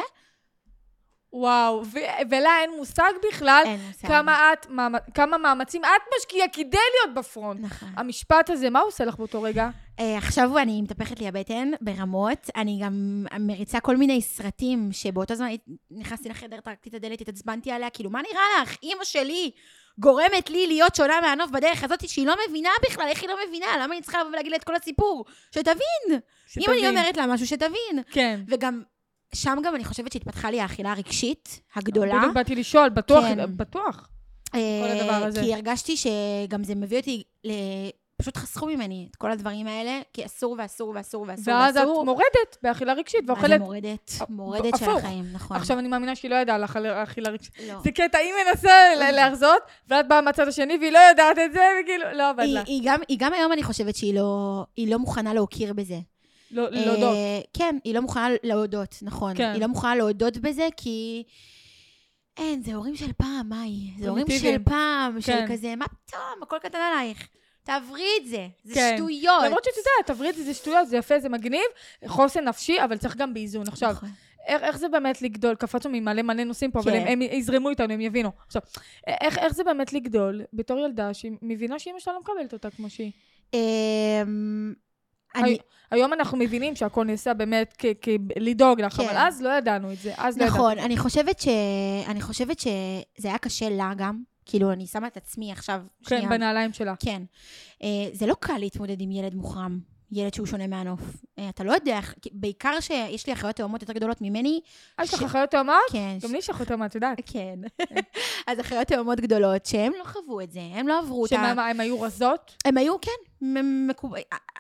וואו, ו- ולה אין מושג בכלל אין מושג. כמה את, מאמ- כמה מאמצים את משקיעה כדי להיות בפרונט. נכון. המשפט הזה, מה הוא עושה לך באותו רגע? אה, עכשיו אני מתהפכת לי הבטן ברמות. אני גם מריצה כל מיני סרטים שבאותו זמן נכנסתי לחדר, טרקתי את הדלת, התעצבנתי עליה, כאילו, מה נראה לך? אימא שלי גורמת לי להיות שונה מהנוף בדרך הזאת שהיא לא מבינה בכלל, איך היא לא מבינה? למה אני צריכה לבוא ולהגיד לה את כל הסיפור? שתבין. אם אני שתבין. אומרת לה משהו, שתבין. כן. וגם, שם גם אני חושבת שהתפתחה לי האכילה הרגשית הגדולה. בדיוק באתי לשאול, בטוח, כן. בטוח. אה, הדבר הזה. כי הרגשתי שגם זה מביא אותי ל... פשוט חסכו ממני את כל הדברים האלה, כי אסור ואסור ואסור ואסור ואז את ואסור. מורדת באכילה רגשית ואוכלת. מורדת? אה, מורדת של. החיים, נכון. עכשיו אני מאמינה שהיא לא ידעה על אכילה רגשית. לא. זה קטע, היא מנסה ל- להרזות, ואת באה מהצד השני והיא לא יודעת את זה, וכאילו, לא עבד לה. היא, גם, היא גם היום, אני חושבת שהיא לא, לא מוכנה להוקיר בזה. לא להודות. אה, כן, היא לא מוכנה להודות, נכון. כן. היא לא מוכנה להודות בזה, כי... אין, זה הורים של פעם, מאי. זה הורים של. פעם, של כן. כזה, מה פתאום, הכל קטן עלייך. תעברי את זה, זה כן. שטויות. למרות שאת יודעת, תבריא את זה, זה שטויות, זה יפה, זה מגניב, חוסן נפשי, אבל צריך גם באיזון. עכשיו, נכון. איך, איך זה באמת לגדול? קפצנו ממלא מלא נושאים פה, אבל כן. הם, הם יזרמו איתנו, הם יבינו. עכשיו, איך, איך זה באמת לגדול בתור ילדה שהיא מבינה שאימא שלה לא מקבלת אותה כמו שהיא? אמ, אני, הי- היום אנחנו מבינים שהכל נעשה באמת כ- כ- לדאוג לך, כן. אבל אז לא ידענו את זה. אז לא נכון, ידענו. אני חושבת ש... אני חושבת שזה היה קשה לה גם. כאילו, אני שמה את עצמי עכשיו, כן, בנעליים שלה. כן. אה, זה לא קל להתמודד עם ילד מוחרם, ילד שהוא שונה מהנוף. אה, אתה לא יודע בעיקר שיש לי אחיות תאומות יותר גדולות ממני, אה, יש לך אחיות תאומות? כן. גם לי יש אחיות תאומות, את יודעת. [LAUGHS] כן. [LAUGHS] אז אחיות תאומות גדולות, שהם לא חוו את זה, הם לא עברו אותה. שמה, מה, הן היו רזות? הם היו, כן.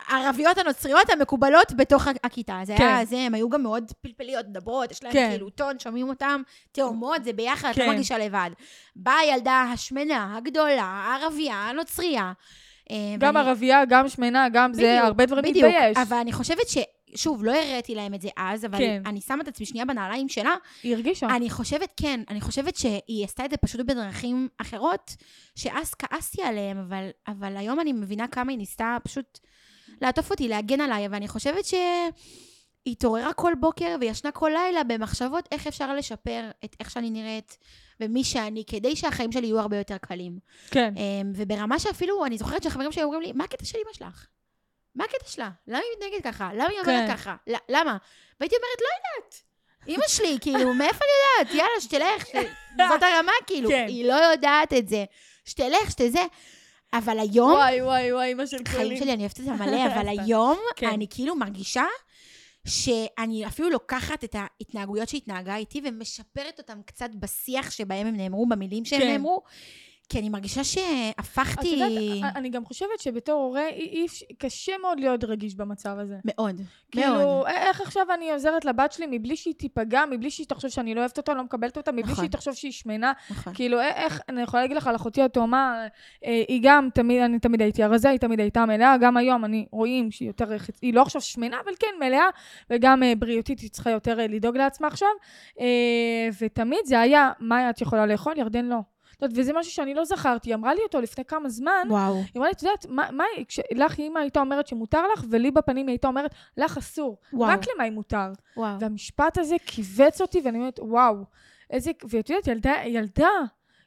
הערביות הנוצריות המקובלות בתוך ה- הכיתה. זה כן. היה זה, הם היו גם מאוד פלפליות, מדברות, יש להם כן. כאילו טון, שומעים אותם, תאומות, זה ביחד, את כן. לא מרגישה לבד. באה הילדה השמנה, הגדולה, הערבייה, הנוצרייה. אה, גם ואני- ערבייה, גם שמנה, גם זה, בדיוק, הרבה דברים בדיוק, להתבייש. אבל אני חושבת ש... שוב, לא הראיתי להם את זה אז, אבל כן. אני שמה את עצמי שנייה בנעליים שלה, היא הרגישה. אני חושבת, כן, אני חושבת שהיא עשתה את זה פשוט בדרכים אחרות, שאז כעסתי עליהם, אבל, אבל היום אני מבינה כמה היא ניסתה פשוט לעטוף אותי, להגן עליי, ואני חושבת שהיא התעוררה כל בוקר וישנה כל לילה במחשבות איך אפשר לשפר את איך שאני נראית ומי שאני, כדי שהחיים שלי יהיו הרבה יותר קלים. כן. אמ, וברמה שאפילו, אני זוכרת שהחברים שלי אומרים לי, מה הקטע של אמא שלך? מה הקטע שלה? למה היא מתנהגת ככה? למה היא אומרת כן. ככה? למה? והייתי אומרת, לא יודעת. אמא שלי, כאילו, מאיפה אני יודעת? יאללה, שתלך, ש... [LAUGHS] זאת הרמה, כאילו. כן. היא לא יודעת את זה. שתלך, שתזה. אבל היום, וואי, וואי, וואי, אמא של חיים קולי. שלי, אני אוהבת את זה [LAUGHS] מלא, אבל היום, כן. אני כאילו מרגישה שאני אפילו לוקחת את ההתנהגויות שהתנהגה איתי ומשפרת אותן קצת בשיח שבהם הם נאמרו, במילים שהם כן. נאמרו, כי אני מרגישה את שהפכתי... יודעת, אני גם חושבת שבתור הורה, אי- קשה מאוד להיות רגיש במצב הזה. מאוד, כאילו, מאוד. איך עכשיו אני עוזרת לבת שלי מבלי שהיא תיפגע, מבלי שהיא תחשוב שאני לא אוהבת אותה, לא מקבלת אותה, מבלי נכון. שהיא תחשוב שהיא שמנה. נכון. כאילו, איך, אני יכולה להגיד לך על אחותי התאומה, היא גם תמיד, אני תמיד הייתי הרזה, היא תמיד הייתה מלאה, גם היום אני רואים שהיא יותר, היא לא עכשיו שמנה, אבל כן מלאה, וגם בריאותית, היא צריכה יותר לדאוג לעצמה עכשיו. ותמיד זה היה, מה את יכולה לאכול? ירדן לא. את יודעת, וזה משהו שאני לא זכרתי, היא אמרה לי אותו לפני כמה זמן, וואו. היא אמרה לי, את יודעת, מה, מה, כש- לך אימא הייתה אומרת שמותר לך, ולי בפנים היא הייתה אומרת, לך אסור. וואו. רק למאי מותר. וואו. והמשפט הזה כיווץ אותי, ואני אומרת, וואו, איזה... ואת יודעת, ילדה, ילדה,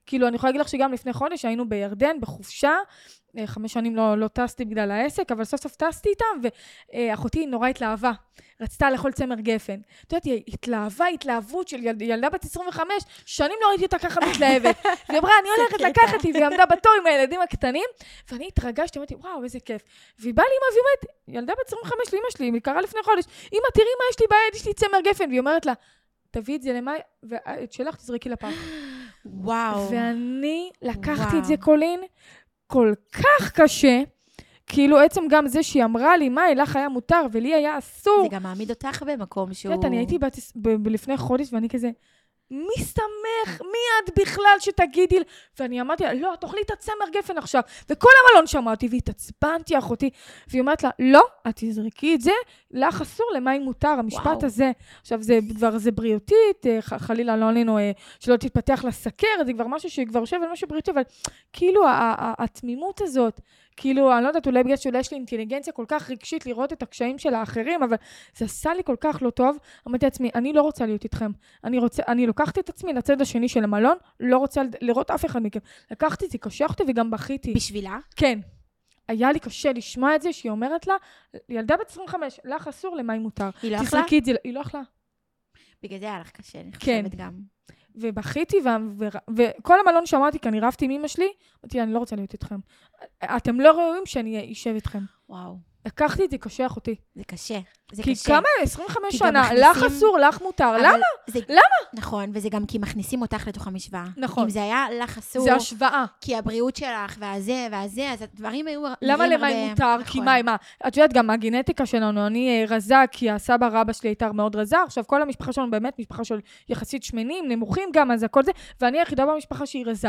כאילו, אני יכולה להגיד לך שגם לפני חודש היינו בירדן, בחופשה, חמש שנים לא, לא טסתי בגלל העסק, אבל סוף סוף טסתי איתם, ואחותי נורא התלהבה. רצתה לאכול צמר גפן. את יודעת, היא התלהבה, התלהבות של ילד, ילדה בת 25, שנים לא ראיתי אותה ככה מתלהבת. [LAUGHS] והיא אמרה, אני הולכת. לקחת לי, והיא עמדה בתור עם הילדים הקטנים, ואני התרגשתי, אמרתי, וואו, איזה כיף. והיא באה לאמא והיא אומרת, ילדה בת 25 לאמא שלי, היא קרה לפני חודש, אמא, תראי מה יש לי ביד, יש לי צמר גפן. והיא אומרת לה, תביאי את זה למאי, ואת שלך תזרקי לפח. וואו. ואני לקחתי וואו. את זה, קולין, כל כך קשה, כאילו עצם גם זה שהיא אמרה לי, מאי, לך היה מותר ולי היה אסור. זה גם מעמיד אותך במקום את שהוא... יודעת, אני הייתי בת, ב- ב- לפני חודש ואני כזה, מי סמך? מי את בכלל שתגידי? לי?" ואני אמרתי לה, לא, תאכלי את הצמר גפן עכשיו. וכל המלון שמע אותי והתעצבנתי, אחותי. והיא אומרת לה, לא, את תזרקי את זה, לך אסור, למים מותר, המשפט וואו. הזה. עכשיו, זה כבר, זה בריאותית, אה, חלילה לא עלינו אה, שלא תתפתח לה סכרת, זה כבר משהו שכבר יושב על משהו בריאותי, אבל כאילו התמימות הזאת, כאילו, אני לא יודעת, אולי בגלל שאולי יש לי אינטליגנציה כל כך רגשית לראות את הקשיים של האחרים, אבל זה עשה לי כל כך לא טוב. אמרתי לעצמי, אני לא רוצה להיות איתכם. אני רוצה, אני לוקחתי את עצמי לצד השני של המלון, לא רוצה לראות אף אחד מכם. לקחתי את זה, קשה אותי וגם בכיתי. בשבילה? כן. היה לי קשה לשמוע את זה, שהיא אומרת לה, ילדה בת 25, לך אסור, למים מותר. היא לא זה, היא לא יכלה. בגלל זה היה לך קשה, אני כן. חושבת גם. ובכיתי, ו- וכל המלון שמעתי, כי אני רבתי עם אמא שלי, אמרתי אני לא רוצה להיות איתכם. אתם לא ראויים שאני אשב איתכם. וואו. לקחתי את זה קשה, אחותי. זה קשה. זה כי קשה. כמה, 25 כי שנה, לך מכניסים- אסור, לך מותר. למה? זה... למה? נכון, וזה גם כי מכניסים אותך לתוך המשוואה. נכון. אם זה היה לך אסור, זה השוואה. כי הבריאות שלך, והזה, והזה, אז הדברים היו... למה למים הרבה- מותר? כי נכון. מה, מה? את יודעת, גם הגנטיקה שלנו, אני אה, רזה, כי הסבא רבא שלי הייתה מאוד רזה, עכשיו כל המשפחה שלנו באמת משפחה של יחסית שמנים, נמוכים גם, אז הכל זה, ואני היחידה במשפחה שהיא רזה.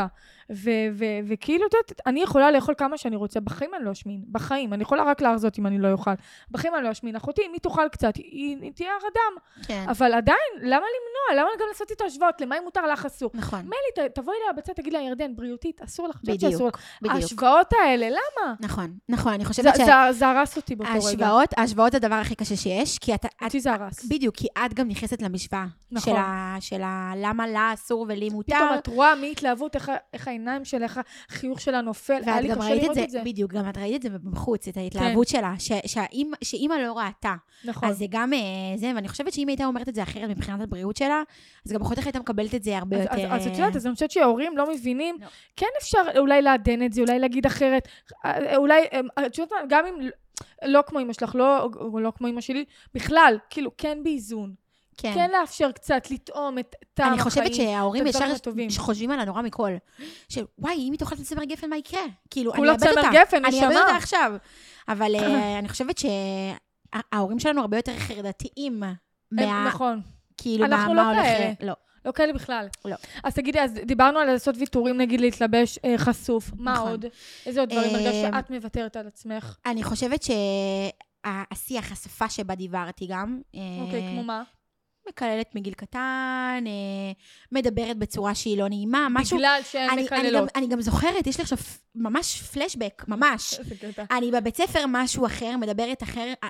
וכאילו, את יודעת, אני יכולה לאכול כמה שאני רוצה, בחיים אני לא אשמין, בחיים, אני יכולה רק להרזות אם אני אני לא אוכל. בחיים אני לא אשמין. אחותי, אם היא תאכל קצת, היא, היא תהיה הר אדם. כן, אבל עדיין, למה למנוע? למה גם לעשות איתו השוואות? למה אם מותר לך אסור? נכון, מילא, תבואי אליה בצד, תגיד לה, ירדן, בריאותית, אסור לך, בדיוק, שאסור לך. בדיוק. ההשוואות האלה, למה? נכון, נכון, אני זה- חושבת זה זה הרס אותי באותו רגע. שההשוואות, ההשוואות זה הדבר הכי קשה שיש, כי את, אותי זה הרס. בדיוק, כי את גם נכנסת למשוואה. נכון. של, ה, של ה, למה לה אסור ולי מותר. פתאום את רואה מהתלהבות איך איך העיניים שלה, איך החיוך שלה נופל. ואת גם ראית את זה. בדיוק, גם את ראית את זה בחוץ, את ההתלהבות שלה, ש, שאימא לא ראתה. נכון. אז זה גם אה, זה, ואני חושבת שאם הייתה אומרת את זה אחרת מבחינת הבריאות שלה, אז גם אחותך הייתה מקבלת את זה הרבה אז- יותר... אז את אה, יודעת, אז אני חושבת שההורים לא מבינים, לא. כן אפשר אולי לעדן את זה, אולי להגיד אחרת, אה, אולי, את יודעת מה, גם אם לא כמו אמא שלך, לא או לא כמו אמא שלי, בכלל, כאילו, כן באיזון. כן. כן לאפשר קצת לטעום את טעם החיים. אני חושבת שההורים ישר. חושבים על הנורא מכל. שוואי, אם היא תאכל את צמר גפן, מה יקרה? כאילו, אני כולה אאבד אותה. צמר גפן, אני אאבד נשמה. אותה עכשיו. אבל אני חושבת שההורים שלנו הרבה יותר חרדתיים מה... נכון. כאילו, מה אנחנו מה לא הולך... כאלה. לא. לא כאלה בכלל. לא. אז תגידי, אז דיברנו על לעשות ויתורים, נגיד להתלבש אה, חשוף. מה נכון. עוד? איזה עוד דברים הרגשת אה, שאת מוותרת על עצמך? אני חושבת שהשיח, השפה שבה דיברתי גם, אה, אוקיי, כמו מה? מקללת מגיל קטן, אה, מדברת בצורה שהיא לא נעימה, משהו... בגלל שהן אני, אני, גם, מקללות. אני גם זוכרת, יש לי עכשיו ממש פלשבק, ממש. [LAUGHS] אני בבית ספר משהו אחר, מדברת אחר, אה,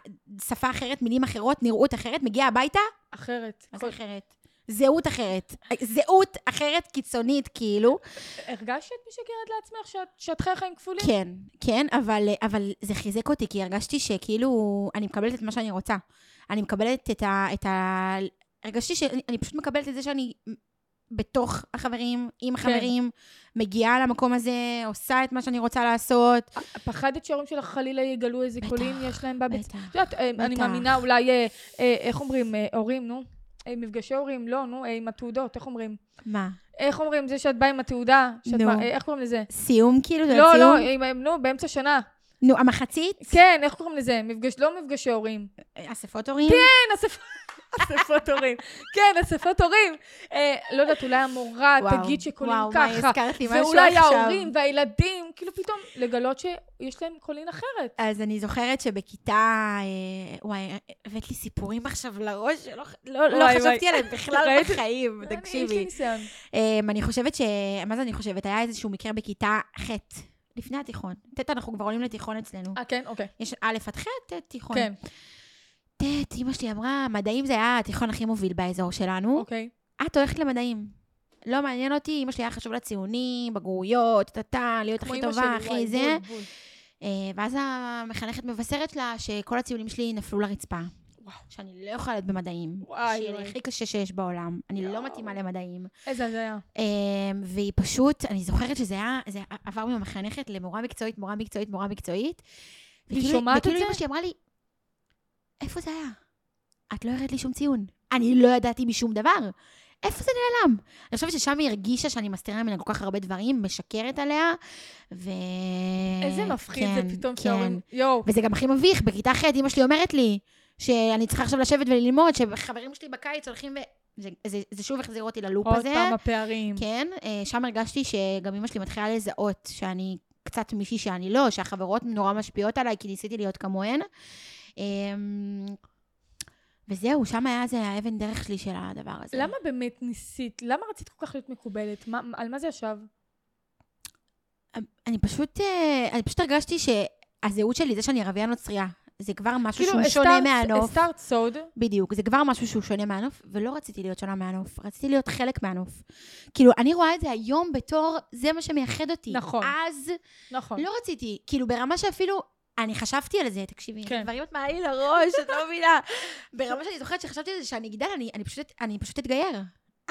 שפה אחרת, מילים אחרות, נראות אחרת, מגיעה הביתה, אחרת. מה זה אחרת? זהות אחרת. זהות אחרת קיצונית, כאילו. הרגשת שאת משקרת לעצמך שאת- שאת חיים כפולים? כן, כן, אבל, אבל זה חיזק אותי, כי הרגשתי שכאילו, אני מקבלת את מה שאני רוצה. אני מקבלת את ה... את ה... הרגשתי שאני אני פשוט מקבלת את זה שאני בתוך החברים, עם כן. החברים, מגיעה למקום הזה, עושה את מה שאני רוצה לעשות. פחדת שההורים שלך חלילה יגלו איזה בטח, קולים יש להם בבית? בטח. את יודעת, אה, אני בטח. מאמינה אולי, אה, אה, איך אומרים, אה, הורים, נו? אה, מפגשי הורים, לא, נו, אה, עם התעודות, איך אומרים? מה? איך אומרים, זה שאת באה עם התעודה? שאת. באה- אה, איך קוראים לזה? סיום כאילו? זה לא, סיום? לא, עם- נו, באמצע שנה. נו, המחצית? כן, איך קוראים לזה? מפגש, לא מפגשי הורים. אספות הורים? כן, אספ- אספות הורים. כן, אספות הורים. אה, לא יודעת, אולי המורה וואו, תגיד שקולים וואו, מה, ככה. הזכרת לי משהו ואולי. ההורים והילדים, כאילו פתאום לגלות שיש להם קולין אחרת. אז אני זוכרת שבכיתה, אה, וואי, הבאת לי סיפורים עכשיו לראש, שלא לא, לא וואי, חשבתי. עליהם בכלל בחיים, אני- יש לי תקשיבי. ניסיון. אמ, אני חושבת ש... מה זה אני חושבת? היה איזשהו מקרה בכיתה ח', לפני התיכון. ט', אנחנו כבר עולים לתיכון אצלנו. אה, כן? אוקיי. יש א' עד ח', ט', תיכון. כן, ט', אמא שלי אמרה, מדעים זה היה התיכון הכי מוביל באזור שלנו. אוקיי. את הולכת למדעים. לא מעניין אותי, אמא שלי היה חשוב לה ציונים, בגרויות, טה-טה, להיות הכי טובה, הכי זה. בול, בול. אה, ואז המחנכת מבשרת לה שכל הציונים שלי נפלו לרצפה. וואו. שאני לא יכולה להיות במדעים. וואי, וואי. הכי קשה שיש בעולם. אני לא. מתאימה למדעים. איזה הזיה. אמ, והיא פשוט, אני זוכרת שזה היה, זה עבר ממחנכת למורה מקצועית, מורה מקצועית, מורה מקצועית. והיא וכאילו- שומעת את וכאילו זה? אמא שלי אמרה לי, איפה זה היה? את לא הראית לי שום ציון. אני לא ידעתי משום דבר. איפה זה נעלם? אני חושבת ששם היא הרגישה שאני מסתירה ממנה כל כך הרבה דברים, משקרת עליה, ו... איזה מפחיד כן, זה פתאום כן. שההורים... יואו. וזה גם הכי מביך, בכיתה ח' אמא שלי אומרת לי שאני צריכה עכשיו לשבת וללמוד, שחברים שלי בקיץ הולכים ו... זה, זה, זה שוב החזיר אותי ללופ עוד הזה. פעם הפערים. כן, אה, שם הרגשתי שגם אמא שלי מתחילה לזהות שאני קצת מישהי שאני לא, שהחברות נורא משפיעות עליי, כי ניסיתי להיות כמוהן. אמ, וזהו, שם היה זה האבן דרך שלי של הדבר הזה. למה באמת ניסית? למה רצית כל כך להיות מקובלת? מה- על מה זה ישב? אני פשוט, אה, אני פשוט הרגשתי שהזהות שלי, זה שאני ערבייה נוצרייה, זה כבר משהו שהוא שונה מהנוף. הסתרת סוד. בדיוק, זה כבר משהו שהוא שונה מהנוף, ולא רציתי להיות שונה מהנוף, רציתי להיות חלק מהנוף. כאילו, אני רואה את זה היום בתור, זה מה שמייחד אותי. נכון. אז נכון. לא רציתי, כאילו, ברמה שאפילו, אני חשבתי על זה, תקשיבי, כן. דברים את מעלי לראש, את לא מבינה. ברמה שאני זוכרת שחשבתי על זה, שאני אגדל, אני, אני, פשוט, אני פשוט אתגייר.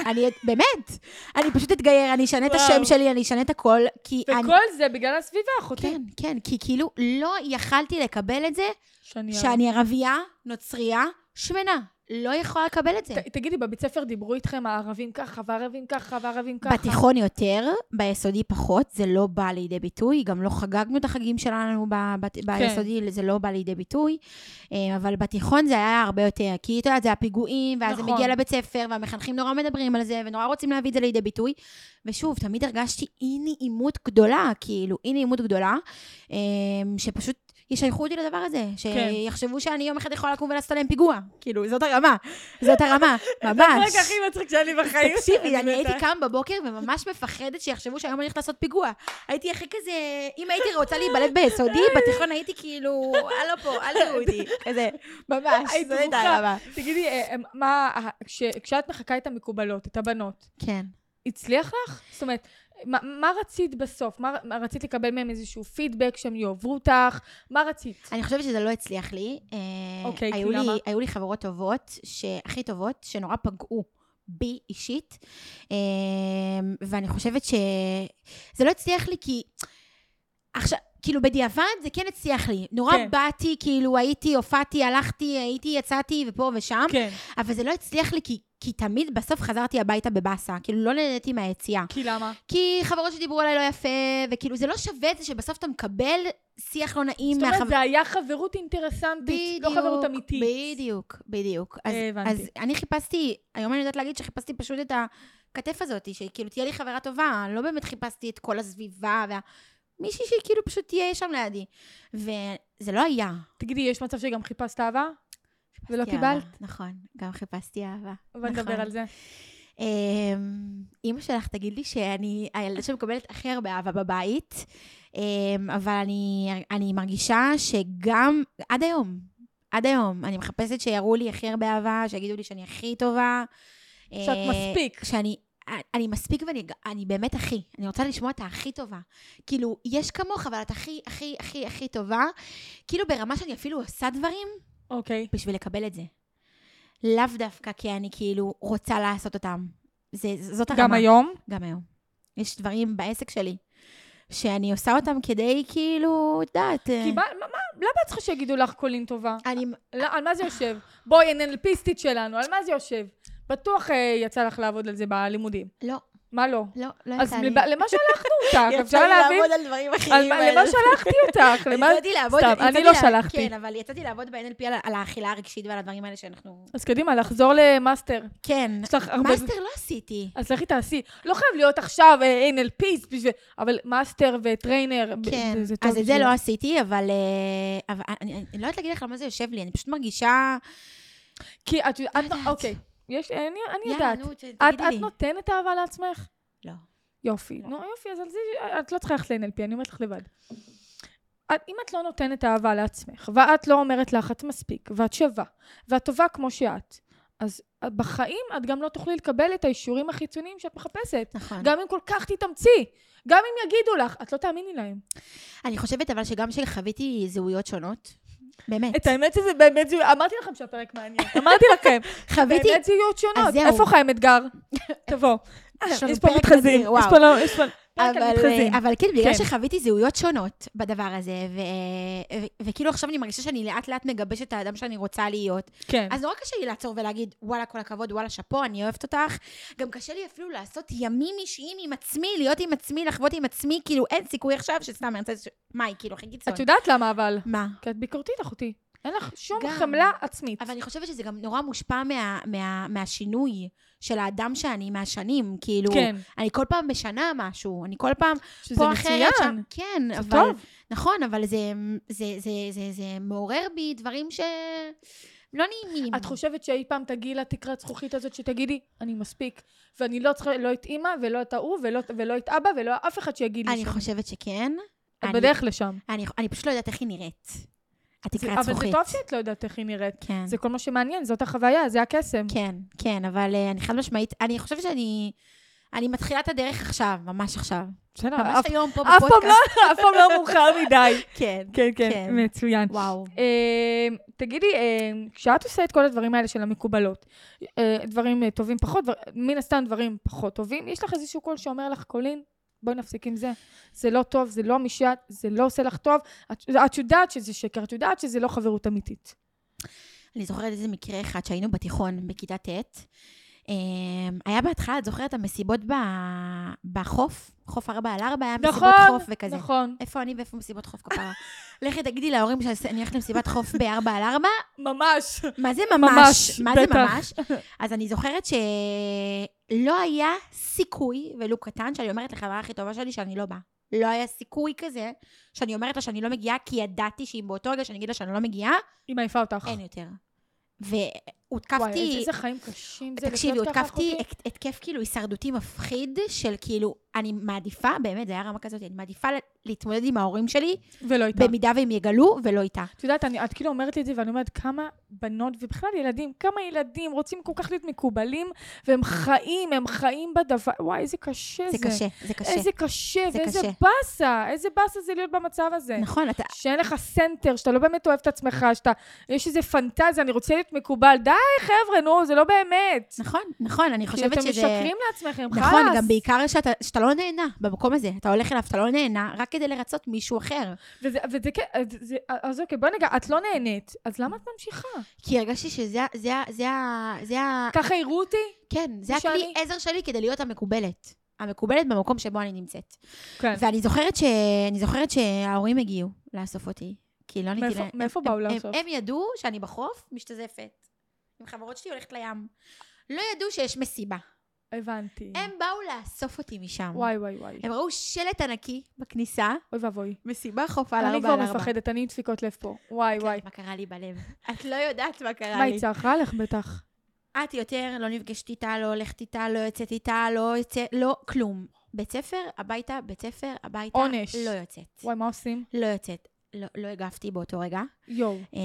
אני, באמת, אני פשוט אתגייר, אני אשנה את. השם שלי, אני אשנה את הכל, כי אני... וכל זה בגלל הסביבה, אחותי. כן, כן, כי כאילו לא יכלתי לקבל את זה שאני... שאני ערבייה, נוצרייה, שמנה. לא יכולה לקבל את זה. ת- תגידי, בבית ספר דיברו איתכם הערבים ככה, והערבים ככה, והערבים ככה? בתיכון יותר, ביסודי פחות, זה לא בא לידי ביטוי, גם לא חגגנו את החגים שלנו בבת- כן. ביסודי, זה לא בא לידי ביטוי, אה, אבל בתיכון זה היה הרבה יותר, כי את יודעת, זה הפיגועים, ואז זה נכון. מגיע לבית ספר, והמחנכים נורא מדברים על זה, ונורא רוצים להביא את זה לידי ביטוי, ושוב, תמיד הרגשתי אי נעימות גדולה, כאילו, אי נעימות גדולה, אה, שפשוט ישייכו אותי לדבר הזה. כן. שיחשבו שאני יום אחד יכולה לקום ולעשות עליהם פיגוע. כאילו, זאת הרמה. זאת הרמה, [LAUGHS] ממש. זה הפרק הכי מצחיק לי בחיים. תקשיבי, אני. הייתי קמה בבוקר וממש מפחדת שיחשבו שהיום אני הולכת לעשות פיגוע. הייתי הכי כזה, אם הייתי רוצה להיבלט ביסודי, [LAUGHS] בתיכון הייתי כאילו, הלו פה, אל תראו אותי. כזה, ממש, היית זו הייתה דרוכה. הרמה. תגידי, אה, מה, אה, כש- כשאת מחקה את המקובלות, את הבנות, כן. הצליח לך? זאת אומרת, מה, מה רצית בסוף? מה, מה רצית לקבל מהם איזשהו פידבק שהם יאהבו אותך? מה רצית? אני חושבת שזה לא הצליח לי. אה, אוקיי, כי היו לי- למה? היו לי חברות טובות, הכי טובות, שנורא פגעו בי אישית, אה, ואני חושבת שזה לא הצליח לי כי... עכשיו, כאילו בדיעבד זה כן הצליח לי. נורא כן. באתי, כאילו הייתי, הופעתי, הלכתי, הייתי, יצאתי ופה ושם, כן. אבל זה לא הצליח לי כי, כי תמיד בסוף חזרתי הביתה בבאסה. כאילו לא נהניתי מהיציאה. כי למה? כי חברות שדיברו עליי לא יפה, וכאילו זה לא שווה את זה שבסוף אתה מקבל שיח לא נעים זאת אומרת, מהחברות. זה היה חברות אינטרסנטית, לא חברות אמיתית. בדיוק, בדיוק. אז, הבנתי. אז אני חיפשתי, היום אני יודעת להגיד שחיפשתי פשוט את הכתף הזאת, שכאילו תהיה לי חברה טובה, לא באמת חיפשתי את כל הסביבה, וה... מישהי שכאילו פשוט תהיה שם לידי. וזה לא היה. תגידי, יש מצב שגם חיפשת אהבה? ולא חיפשתי קיבלת? אהבה, נכון, גם חיפשתי אהבה. בוא נדבר נכון. על זה. אמ, אימא שלך תגיד לי שאני הילדה שמקבלת הכי הרבה אהבה בבית, אמ, אבל אני, אני מרגישה שגם, עד היום, עד היום, אני מחפשת שיראו לי הכי הרבה אהבה, שיגידו לי שאני הכי טובה. שאת אה, מספיק. שאני אני מספיק ואני אני באמת הכי. אני רוצה לשמוע את הכי טובה. כאילו, יש כמוך, אבל את הכי, הכי, הכי, הכי טובה. כאילו, ברמה שאני אפילו עושה דברים אוקיי. בשביל לקבל את זה. לאו דווקא כי אני כאילו רוצה לעשות אותם. זה, זאת הרמה. גם היום? גם היום. יש דברים בעסק שלי, שאני עושה אותם כדי כאילו, את יודעת... אה, כי מה, מה, מה- למה את צריכה שיגידו לך קולין טובה? אני... לא, על מה זה יושב? בואי, NLPיסטית שלנו, על מה זה יושב? בטוח אה, יצא לך לעבוד על זה בלימודים. לא, מה לא? לא, לא אז יצא לי. לב- למה שלחנו [LAUGHS] אותך? יצא אפשר לי להבין? לעבוד על דברים אחרים. למה שלחתי [LAUGHS] אותך? יצאתי לעבוד, סתם, יצאתי אני לא שלחתי. כן, אבל יצאתי לעבוד ב-NLP על, האכילה הרגשית ועל הדברים האלה שאנחנו... אז קדימה, לחזור ל master. כן. master לא עשיתי. אז לכי תעשי. לא חייב להיות עכשיו אה, בשביל... אבל master ו trainer, כן, אז את זה לא עשיתי, אבל, אה, אני, לא יודעת להגיד לך למה זה יושב לי, אני פשוט מרגישה... כי את. לא את- יודעת. אוקיי, יש... אני אני יודעת. נו, את את. נותנת אהבה לעצמך? לא. יופי. לא. נו, יופי, אז על זה את לא צריכה ללכת ל-NLP, אני אומרת לך לבד. את, אם את לא נותנת אהבה לעצמך, ואת לא אומרת לך, את מספיק, ואת שווה, ואת טובה כמו שאת, אז בחיים את גם לא תוכלי לקבל את האישורים החיצוניים שאת מחפשת. נכון. גם אם כל כך תתאמצי, גם אם יגידו לך, את לא תאמיני להם. אני חושבת אבל שגם שחוויתי זהויות שונות, באמת. את האמת שזה באמת, זה- אמרתי לכם שהפרק מעניין. [LAUGHS] אמרתי לכם, חוויתי... באמת זהויות שונות. איפה חיים אדגר? [LAUGHS] תבוא. יש פה מתחזים. נדיר, יש. פה לא, אבל, מתחזים. אבל כן, בגלל כן. שחוויתי זהויות שונות בדבר הזה, ו, ו, וכאילו עכשיו אני מרגישה שאני לאט לאט מגבשת את האדם שאני רוצה להיות, כן. אז נורא קשה לי לעצור ולהגיד, וואלה, כל הכבוד, וואלה, שאפו, אני אוהבת אותך. גם קשה לי אפילו לעשות ימים אישיים עם עצמי, להיות עם עצמי, לחוות עם עצמי, כאילו אין סיכוי עכשיו שסתם, אני רוצה... מאי, כאילו, הכי קיצון. את יודעת למה אבל? מה? כי את ביקורתית אחותי. אין לך שום גם. חמלה עצמית. אבל אני חושבת שזה גם נורא מושפע מה, מה, מהשינוי של האדם שאני, מהשנים. כאילו, כן, אני כל פעם משנה משהו, אני כל פעם שזה פה אחרת, שם. מצוין. כן, זה אבל... טוב. נכון, אבל זה, זה, זה, זה, זה מעורר בי דברים ש... לא נעימים. את חושבת שאי פעם תגיעי לתקרת זכוכית הזאת שתגידי, אני מספיק, ואני לא צריכה לא את אימא, ולא את ההוא, ולא, ולא את אבא, ולא אף אחד שיגיד לי אני שם. חושבת שכן. את אני- בדרך לשם. אני, אני פשוט לא יודעת איך היא נראית. זה- התקרת אבל זה זכוכית. טוב שאת לא יודעת איך היא נראית. כן. זה כל מה שמעניין, זאת החוויה, זה הקסם. כן, כן, אבל uh, אני חד משמעית, אני חושבת שאני... אני מתחילה את הדרך עכשיו, ממש עכשיו. בסדר, ממש אף היום פה פעם בפודקאסט. לא- [LAUGHS] אף פעם לא מאוחר מדי. [LAUGHS] כן. כן, כן, כן. מצוין. וואו. אה, תגידי, אה, כשאת עושה את כל הדברים האלה של המקובלות, אה, דברים טובים פחות, מן הסתם דברים פחות טובים, יש לך איזשהו קול שאומר לך, קולין, בואי נפסיק עם זה. זה לא טוב, זה לא משעת, זה לא עושה לך טוב. את, את יודעת שזה שקר, את יודעת שזה לא חברות אמיתית. אני זוכרת איזה מקרה אחד שהיינו בתיכון, בכיתה ט'. אמ, היה בהתחלה, את זוכרת המסיבות ב- בחוף? חוף ארבע על ארבע, היה מסיבות נכון, חוף וכזה. נכון. איפה אני ואיפה מסיבות חוף כפרה? [LAUGHS] לכי תגידי להורים שאני הולכת למסיבת חוף בארבע על ארבע, ממש. מה זה ממש, ממש? מה זה. ממש? אז אני זוכרת שלא היה סיכוי, ולו קטן, שאני אומרת לחברה הכי טובה שלי שאני לא באה. לא היה סיכוי כזה שאני אומרת לה שאני לא מגיעה, כי ידעתי שאם באותו רגע שאני אגיד לה שאני לא מגיעה, היא מעיפה אותך. אין יותר. וואי, והותקפתי... איזה חיים קשים זה תקשיבי, הותקפתי התקף כאילו הישרדותי מפחיד של כאילו, אני מעדיפה, באמת, זה היה רמה כזאת, אני מעדיפה להתמודד עם ההורים שלי, ולא איתה. במידה והם יגלו, ולא איתה. את יודעת, אני, את כאילו אומרת לי את זה, ואני אומרת, כמה בנות, ובכלל ילדים, כמה ילדים רוצים כל כך להיות מקובלים, והם חיים, הם חיים בדבר, וואי, איזה קשה זה. זה קשה, זה קשה. איזה קשה, זה ואיזה קשה. באסה, איזה באסה זה להיות במצב הזה. נכון, אתה... שאין לך center, שאתה לא באמת אוהב את עצמך, שאתה, יש איזה פנטזיה, אני רוצה להיות מקובל. די, חבר'ה, נו, זה לא באמת. נכון, נכון, אני כי חושבת אתם שזה... משקרים לעצמכם, חלאס. נכון, גם בעיקר שאתה, שאתה לא נהנה במקום הזה. אתה הולך אליו, אתה לא נהנה, רק כדי לרצות מישהו אחר. וזה, וזה כן, אז זה- אז אוקיי, בוא נגע, את לא נהנית, אז למה את ממשיכה? כי הרגשתי שזה זה זה. זה ה... ככה יראו אותי? כן, זה שאני- הכלי עזר שלי כדי להיות המקובלת. המקובלת במקום שבו אני נמצאת. כן. ואני זוכרת, ש... זוכרת שההורים הגיעו לאסוף אותי. כי לא עניתי להם. מאיפה באו הם- לאסוף? הם ידעו שאני בחוף משתזפת. עם חברות שלי הולכת לים. לא ידעו שיש מסיבה. הבנתי. הם באו לאסוף אותי משם. וואי, וואי, וואי. הם ראו שלט ענקי בכניסה, אוי ואבוי. מסיבה חוף על אני ארבע כבר על ארבע. מפחדת, אני עם דפיקות לב פה. וואי, כן, וואי. מה קרה לי בלב? [LAUGHS] את לא יודעת מה קרה מה, לי. היא צעקה לך בטח. את יותר לא נפגשת איתה, לא הולכת איתה, לא יוצאת איתה, לא יוצאת, לא, כלום. בית ספר, הביתה, בית ספר, הביתה, עונש. לא יוצאת. וואי, מה עושים? לא יוצאת. לא, לא הגבתי באותו רגע. יואו. אה,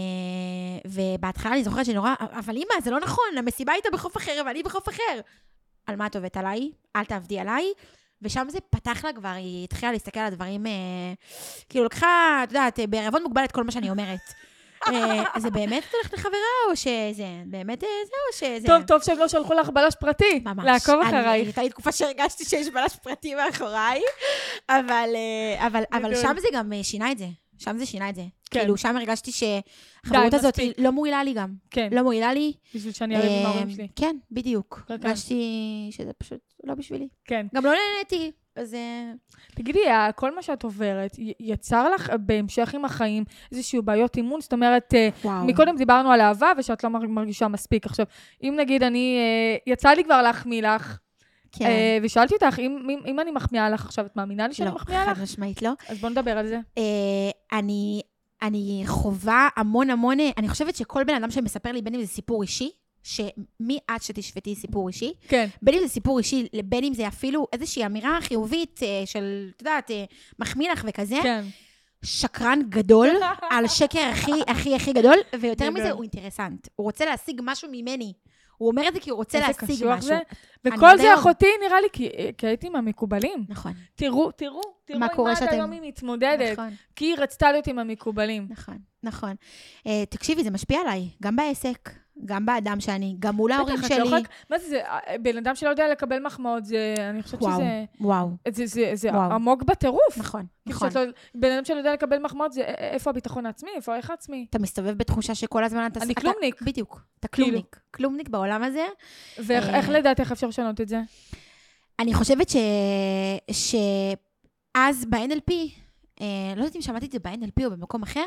ובהתחלה אני זוכרת שנורא, אבל אימא, זה לא נכון, המסיבה הייתה בחוף אחר ואני בחוף אחר. על מה את עובדת עליי? אל תעבדי עליי. ושם זה פתח לה כבר, היא התחילה להסתכל על הדברים, אה, כאילו לקחה, את יודעת, אה, בערבון מוגבל את כל מה שאני אומרת. אה, זה באמת את הולכת לחברה, או שזה, באמת אה, זה, או שזה... טוב, טוב שהם לא שלחו לך בלש פרטי. ממש. לעקוב אני- אחרייך. הייתה לי תקופה שהרגשתי שיש בלש פרטי מאחוריי, אבל, אה, אבל, אבל. שם זה גם שינה את זה. שם זה שינה את זה. כן. כאילו, שם הרגשתי שהחברות הזאת מספיק. לא מועילה לי גם. כן, לא מועילה לי. בשביל שאני אריב עם אה, ההורים שלי. כן, בדיוק. כן, כן. הרגשתי שזה פשוט לא בשבילי. כן. גם לא נהניתי, אז... אה, תגידי, ה- כל מה שאת עוברת, יצר לך אה, בהמשך עם החיים איזשהו בעיות אימון? זאת אומרת, אה, וואו. מקודם דיברנו על אהבה ושאת לא מר- מרגישה מספיק. עכשיו, אם נגיד אני, אה, יצא לי כבר להחמיא לך, כן. אה, ושאלתי אותך, אם, אם, אם אני מחמיאה לך עכשיו, את מאמינה לי שאני לא, מחמיאה לך? חד משמעית לא. אז בוא נדבר על זה. אה, אני, אני חווה המון המון, אני חושבת שכל בן אדם שמספר לי, בין אם זה סיפור אישי, שמי את שתשפטי סיפור אישי, כן. בין אם זה סיפור אישי, בין אם זה אפילו איזושהי אמירה חיובית אה, של, את יודעת, אה, מחמיא לך וכזה, כן. שקרן גדול, [LAUGHS] על שקר הכי הכי הכי גדול, ויותר. מזה, הוא אינטרסנט. הוא רוצה להשיג משהו ממני. הוא אומר את זה כי הוא רוצה להשיג משהו. זה. וכל זה היום- אחותי, נראה לי, כי, כי הייתי עם המקובלים. נכון, תראו, תראו, תראו מה עם קורה עד שאתם- היום היא מתמודדת. נכון, כי היא רצתה להיות עם המקובלים. נכון, נכון. אה, תקשיבי, זה משפיע עליי, גם בעסק, גם באדם שאני, גם מול ההורים בטח, את לא שלי. מה זה, זה, בן אדם שלא יודע לקבל מחמאות, זה, אני חושבת וואו, שזה וואו, זה, זה, זה וואו. עמוק בטירוף. נכון, כאילו נכון. לא, בן אדם שלא יודע לקבל מחמאות, זה איפה הביטחון העצמי, איפה הערך העצמי. אתה מסתובב בתחושה שכל הזמן אתה... אני אתה- כלומניק. בדיוק, אתה כאילו. כלומניק. כלומניק בעולם הזה. ואיך אה. לדעת איך אפשר לשנות את זה? אני חושבת ש... שאז ב-NLP, אה, לא יודעת אם שמעתי את זה ב-NLP או במקום אחר,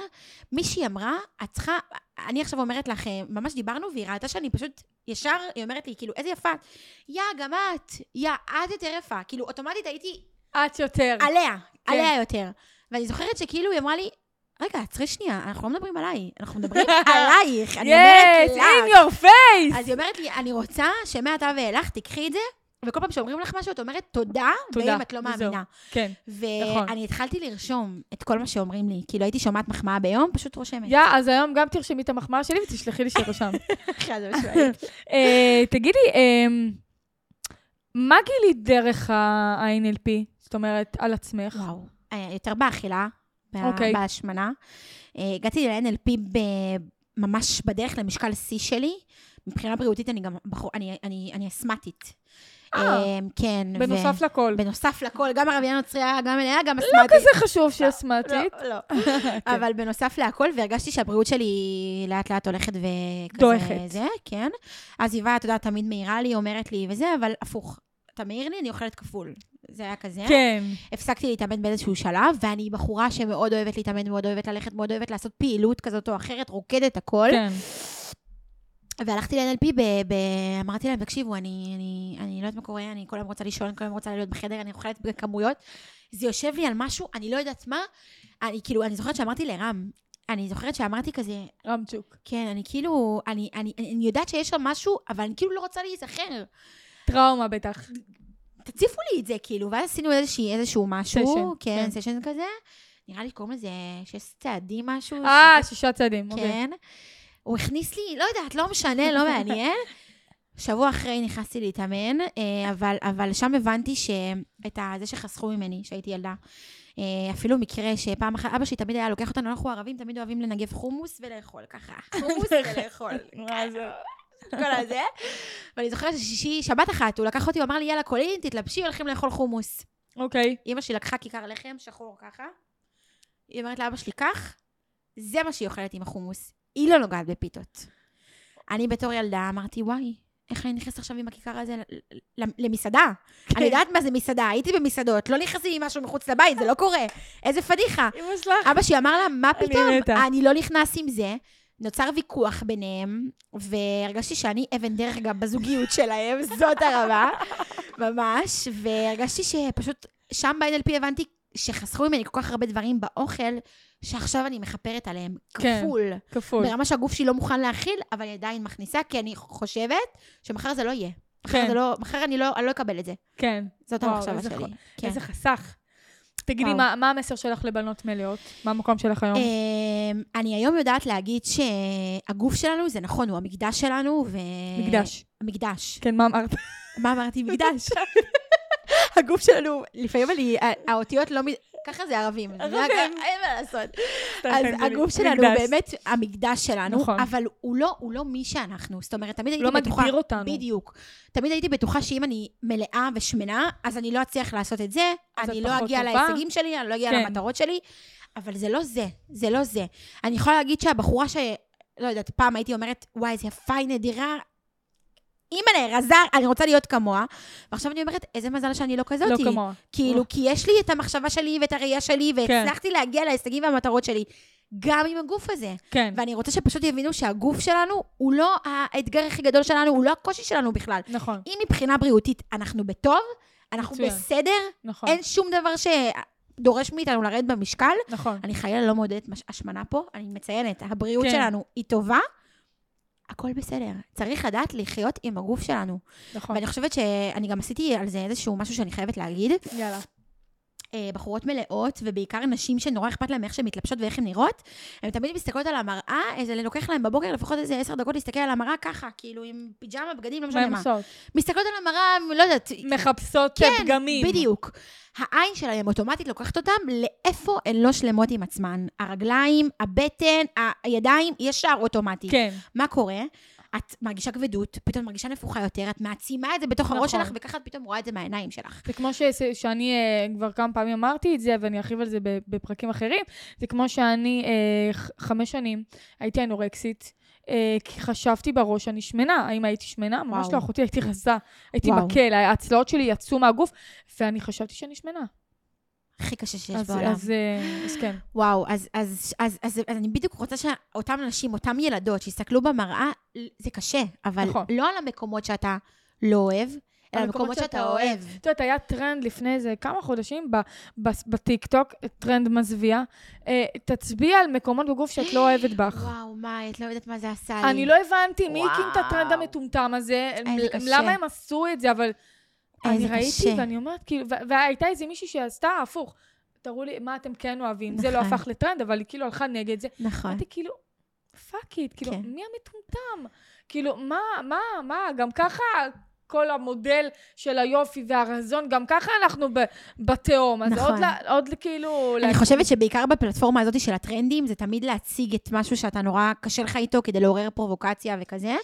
מישהי אמרה, את צריכה, אני עכשיו אומרת לך, אה, ממש דיברנו, והיא ראתה שאני פשוט, ישר, היא אומרת לי, כאילו, איזה יפה את. יא, גם את. יא, את יותר יפה. כאילו, אוטומטית הייתי את יותר. עליה, כן. עליה יותר. ואני זוכרת שכאילו היא אמרה לי, רגע, עצרי שנייה, אנחנו לא מדברים עליי, אנחנו מדברים [LAUGHS] עלייך. אני אומרת יס, לה. in your face! אז היא אומרת לי, אני רוצה שמעתה ואילך תיקחי את זה, וכל פעם שאומרים לך משהו, את אומרת תודה, תודה, גם אם את לא. מאמינה. כן. נכון. ואני התחלתי לרשום את כל מה שאומרים לי. כאילו, הייתי שומעת מחמאה ביום, פשוט רושמת. יא, אז היום גם תרשמי את המחמאה שלי ותשלחי לי שרשם. [LAUGHS] חד משמעית. [LAUGHS] אה, תגידי, אה, מה גילית דרך ה-NLP? זאת אומרת, על עצמך? וואו. אה, יותר באכילה, בה- אוקיי. בהשמנה. אה, הגעתי ל-NLP ממש בדרך למשקל שיא שלי. מבחינה בריאותית אני גם בחור, אני, אני, אני אסמטית. אה. אה, כן. בנוסף לכל. בנוסף לכל, גם ערבייה נוצריה, גם מלאה, גם לא אסמטית. כזה חשוב שהיא אסמטית. לא, לא. [LAUGHS] אבל בנוסף להכל, והרגשתי שהבריאות שלי לאט לאט הולכת וכזה... דועכת. זה, כן. הסביבה, את יודעת, תמיד מעירה לי, אומרת לי וזה, אבל הפוך. אתה מעיר לי, אני אוכלת כפול. זה היה כזה. כן. הפסקתי להתאמן באיזשהו שלב, ואני בחורה שמאוד אוהבת להתאמן, מאוד אוהבת ללכת, מאוד אוהבת לעשות פעילות כזאת או אחרת, רוקדת הכל. כן. והלכתי ל-NLP, ב- ב- אמרתי להם, תקשיבו, אני, אני, אני לא יודעת מה קורה, אני כל היום רוצה לישון, כל היום רוצה להיות בחדר, אני אוכלת בכמויות. זה יושב לי על משהו, אני לא יודעת מה. אני כאילו, אני זוכרת שאמרתי לרם, אני זוכרת שאמרתי כזה, רמצ'וק. כן, אני כאילו, אני, אני, אני יודעת שיש שם משהו, אבל אני כאילו לא רוצה להיזכר. טראומה בטח. תציפו לי את זה, כאילו, ואז עשינו איזושהי, איזשהו משהו, סשן, כן, כן. סשן כזה. נראה לי קוראים לזה שש צעדים משהו. אה, שישה צעדים, אוקיי. הוא הכניס לי, לא יודעת, לא משנה, לא מעניין. [LAUGHS] שבוע אחרי נכנסתי להתאמן, אה, אבל, אבל שם הבנתי שאת זה שחסכו ממני, שהייתי ילדה. אה, אפילו מקרה שפעם אחת, אבא שלי תמיד היה לוקח אותנו, אנחנו ערבים תמיד אוהבים לנגב חומוס ולאכול ככה. [LAUGHS] חומוס ולאכול. מה זה? [LAUGHS] כל הזה. ואני זוכרת ששישי, שבת אחת, הוא לקח אותי, הוא אמר לי, יאללה, קולין, תתלבשי, הולכים לאכול חומוס. אוקיי. אימא שלי לקחה כיכר לחם שחור ככה. היא אומרת לאבא שלי, קח, זה מה שהיא אוכלת עם החומוס. היא לא נוגעת בפיתות. אני בתור ילדה אמרתי, וואי, איך אני נכנסת עכשיו עם הכיכר הזה למסעדה? אני יודעת מה זה מסעדה, הייתי במסעדות, לא נכנסים עם משהו מחוץ לבית, זה לא קורה. איזה פדיחה. אמא שלך. אבא שלי אמר לה, מה פתאום? אני לא נכנס עם זה. נוצר ויכוח ביניהם, והרגשתי שאני אבן דרך גם בזוגיות שלהם, זאת הרבה, ממש, והרגשתי שפשוט שם ב-NLP הבנתי שחסכו ממני כל כך הרבה דברים באוכל, שעכשיו אני מכפרת עליהם כן. כפול. כפול. ברמה שהגוף שלי לא מוכן להכיל, אבל אני עדיין מכניסה, כי אני חושבת שמחר זה לא יהיה. מחר, כן. זה לא, מחר אני, לא, אני לא אקבל את זה. כן. זאת וואו, המחשבה איזה שלי. ח- כן. איזה חסך. תגידי. מה מה המסר שלך לבנות מלאות? מה המקום שלך היום? אמ, אני היום יודעת להגיד שהגוף שלנו, זה נכון, הוא המקדש שלנו, ו... מקדש. המקדש. כן, מה אמרת? מה אמרתי? מקדש. [LAUGHS] הגוף שלנו, לפעמים אני, האותיות לא... מ- ככה זה ערבים. ערבים. רק- אין מה לעשות. אז הגוף שלנו מקדש. באמת המקדש שלנו, נכון. אבל הוא לא, הוא לא מי שאנחנו. זאת אומרת, תמיד הוא הייתי לא בטוחה... מגדיר אותנו. בדיוק. תמיד הייתי בטוחה שאם אני מלאה ושמנה, אז אני לא אצליח לעשות את זה, אני לא אגיע. להישגים שלי, אני לא אגיע כן. למטרות שלי, אבל זה לא זה, זה לא זה. אני יכולה להגיד שהבחורה ש... לא יודעת, פעם הייתי אומרת, וואי, איזה יפה, היא נדירה. אימא'לה, רזה, אני רוצה להיות כמוה. ועכשיו אני אומרת, איזה מזל שאני לא כזאתי. לא כמוה. כאילו, כי יש לי את המחשבה שלי ואת הראייה שלי, כן. והצלחתי להגיע להישגים והמטרות שלי, גם עם הגוף הזה. כן. ואני רוצה שפשוט יבינו שהגוף שלנו הוא לא האתגר הכי גדול שלנו, הוא לא הקושי שלנו בכלל. נכון, אם מבחינה בריאותית אנחנו בטוב, אנחנו מצוין. בסדר, נכון. אין שום דבר שדורש מאיתנו לרדת במשקל. נכון. אני חלילה לא מעודדת השמנה פה, אני מציינת, הבריאות כן. שלנו היא טובה, הכל בסדר. צריך לדעת לחיות עם הגוף שלנו. נכון. ואני חושבת שאני גם עשיתי על זה איזשהו משהו שאני חייבת להגיד. יאללה. אה, בחורות מלאות, ובעיקר נשים שנורא אכפת להן איך שהן מתלבשות ואיך הן נראות, הן תמיד מסתכלות על המראה, איזה לוקח להן בבוקר לפחות איזה עשר דקות להסתכל על המראה ככה, כאילו עם פיג'מה, בגדים, לא משנה מה. עושות? מסתכלות על המראה, לא יודעת, [LAUGHS] מחפשות כן, פגמים. בדיוק. העין שלהם אוטומטית לוקחת אותם לאיפה הן לא שלמות עם עצמן. הרגליים, הבטן, הידיים, ישר אוטומטית. כן. מה קורה? את מרגישה כבדות, פתאום מרגישה נפוחה יותר, את מעצימה את זה בתוך הראש נכון. שלך, וככה את פתאום רואה את זה מהעיניים שלך. זה כמו ש, שאני אה, כבר כמה פעמים אמרתי את זה, ואני ארחיב על זה בפרקים אחרים. זה כמו שאני אה, ח- חמש שנים הייתי אנורקסית, אה, כי חשבתי בראש שאני שמנה. האם הייתי שמנה? ממש. לא, אחותי, הייתי רזה. הייתי. מקל, הצלעות שלי יצאו מהגוף, ואני חשבתי שאני שמנה. הכי קשה שיש אז, בעולם. אז, אה, אז כן. וואו, אז, אז, אז, אז, אז אני בדיוק רוצה שאותן נשים, אותן ילדות, שיסתכלו במראה, זה קשה, אבל נכון. לא על המקומות שאתה לא אוהב, אלא המקומות שאתה אוהב. את יודעת, היה טרנד לפני איזה כמה חודשים בטיקטוק, טרנד מזוויע. אה, תצביע על מקומות בגוף שאת לא אוהבת בך. וואו, מה, את לא יודעת מה זה עשה לי. אני לא הבנתי מי הקים את הטרנד. המטומטם הזה. למה הם עשו את זה, אבל אני ראיתי קשה. ואני אומרת, כאילו, והייתה איזה מישהי שעשתה הפוך. תראו לי מה אתם כן אוהבים. זה לא נכון. הפך לטרנד, אבל היא כאילו הלכה נגד זה. נכון. אמרתי, כאילו, fuck it, כאילו, כן. מי המטומטם? כאילו, מה, מה, מה, גם ככה כל המודל של היופי והרזון, גם ככה אנחנו ב- בתהום. אז נכון. עוד, ל- עוד כאילו... אני לה- חושבת שבעיקר בפלטפורמה הזאת של הטרנדים, זה תמיד להציג את משהו שאתה נורא קשה לך איתו כדי לעורר פרובוקציה וכזה.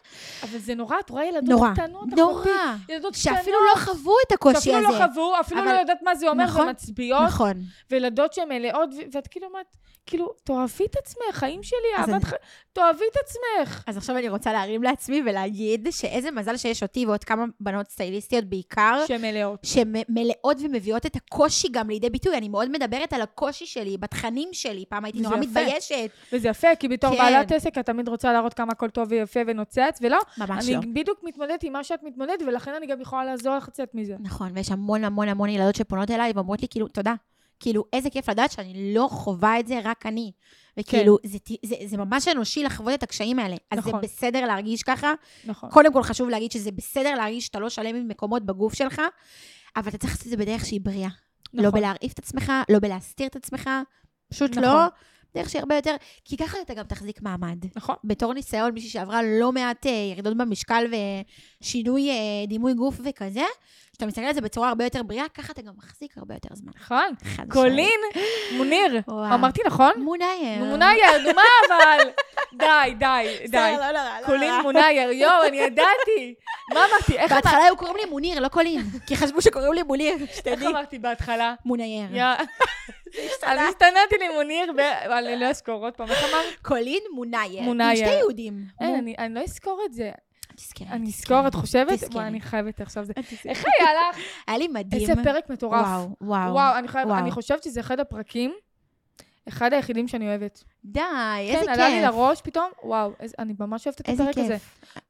אבל זה נורא, את רואה ילדות נורא. קטנות, נורא. אחותי, ילדות קטנות. שאפילו לא חוו את הקושי שאפילו הזה. לא חוו, אפילו אבל- לא יודעת מה זה אומר, נכון, ומצביעות, נכון. וילדות שהן מלאות, ואת כאילו אומרת, כאילו, תאהבי את עצמך, חיים שלי, אהבת אני- חיים, תאהבי את עצמך. אז עכשיו אני רוצה להרים לעצמי ולהגיד שאיזה מזל שיש אותי ועוד כמה בנות סטייליסטיות בעיקר, שהן מלאות. שמלאות ומביאות את הקושי גם לידי ביטוי. אני מאוד מדברת על הקושי שלי, בתכנים שלי. פעם הייתי נורא יפה. מתביישת. וזה יפה, כי בתור כן. בעלת עסק, את תמיד רוצה להראות כמה הכל טוב ויפה ונוצץ, ולא, ממש אני לא. בדיוק מתמודדת עם מה שאת מתמודדת, ולכן אני גם יכולה לעזור לך לצאת מזה. נכון, ויש המון המון המון ילדות שפונות אליי ואומרות לי, כאילו, תודה. כאילו, איזה כיף לדעת שאני לא חווה את זה, רק אני. וכאילו, זה, זה, זה ממש אנושי לחוות את הקשיים האלה. אז נכון. זה בסדר להרגיש ככה. נכון. קודם כל חשוב להגיד שזה בסדר להרגיש שאתה לא שלם עם מקומות בגוף שלך, אבל אתה צריך לעשות את זה בדרך שהיא בריאה. לא נכון. בלהרעיף את עצמך, לא בלהסתיר את עצמך, פשוט נכון. לא. דרך שהיא הרבה יותר, כי ככה אתה גם תחזיק מעמד. נכון. בתור ניסיון, מישהי שעברה לא מעט אה, ירידות במשקל ושינוי אה, דימוי גוף וכזה, כשאתה מסתכל על זה בצורה הרבה יותר בריאה, ככה אתה גם מחזיק הרבה יותר זמן. נכון. קולין מוניר. אמרתי נכון? מונייר. מונייר, נו מה אבל? [LAUGHS] די, די, די. לא נורא, לא קולין. מונייר, יואו, אני ידעתי. מה אמרתי? איך אמרתי? בהתחלה היו קוראים לי מוניר, לא קולין. כי חשבו שקוראים לי מוניר, איך. אמרתי בהתחלה? מונייר. יא... אז הסתננתי לי מוניר, ב- אבל אני לא אזכור עוד פעם. איך אמרת? קולין מונייר. מונייר. עם שתי יהודים. אין, אני- לא אזכור את זה. תזכרי, אני. אזכור, את חושבת? וואי, אני חייבת עכשיו זה. איך היה לך? [LAUGHS] היה לי מדהים. איזה פרק מטורף. וואו, וואו. וואו, אני חושבת שזה אחד הפרקים, אחד היחידים שאני אוהבת. די, איזה כיף. כן, עלה לי לראש פתאום, וואו, אני ממש אוהבת את הפרק הזה.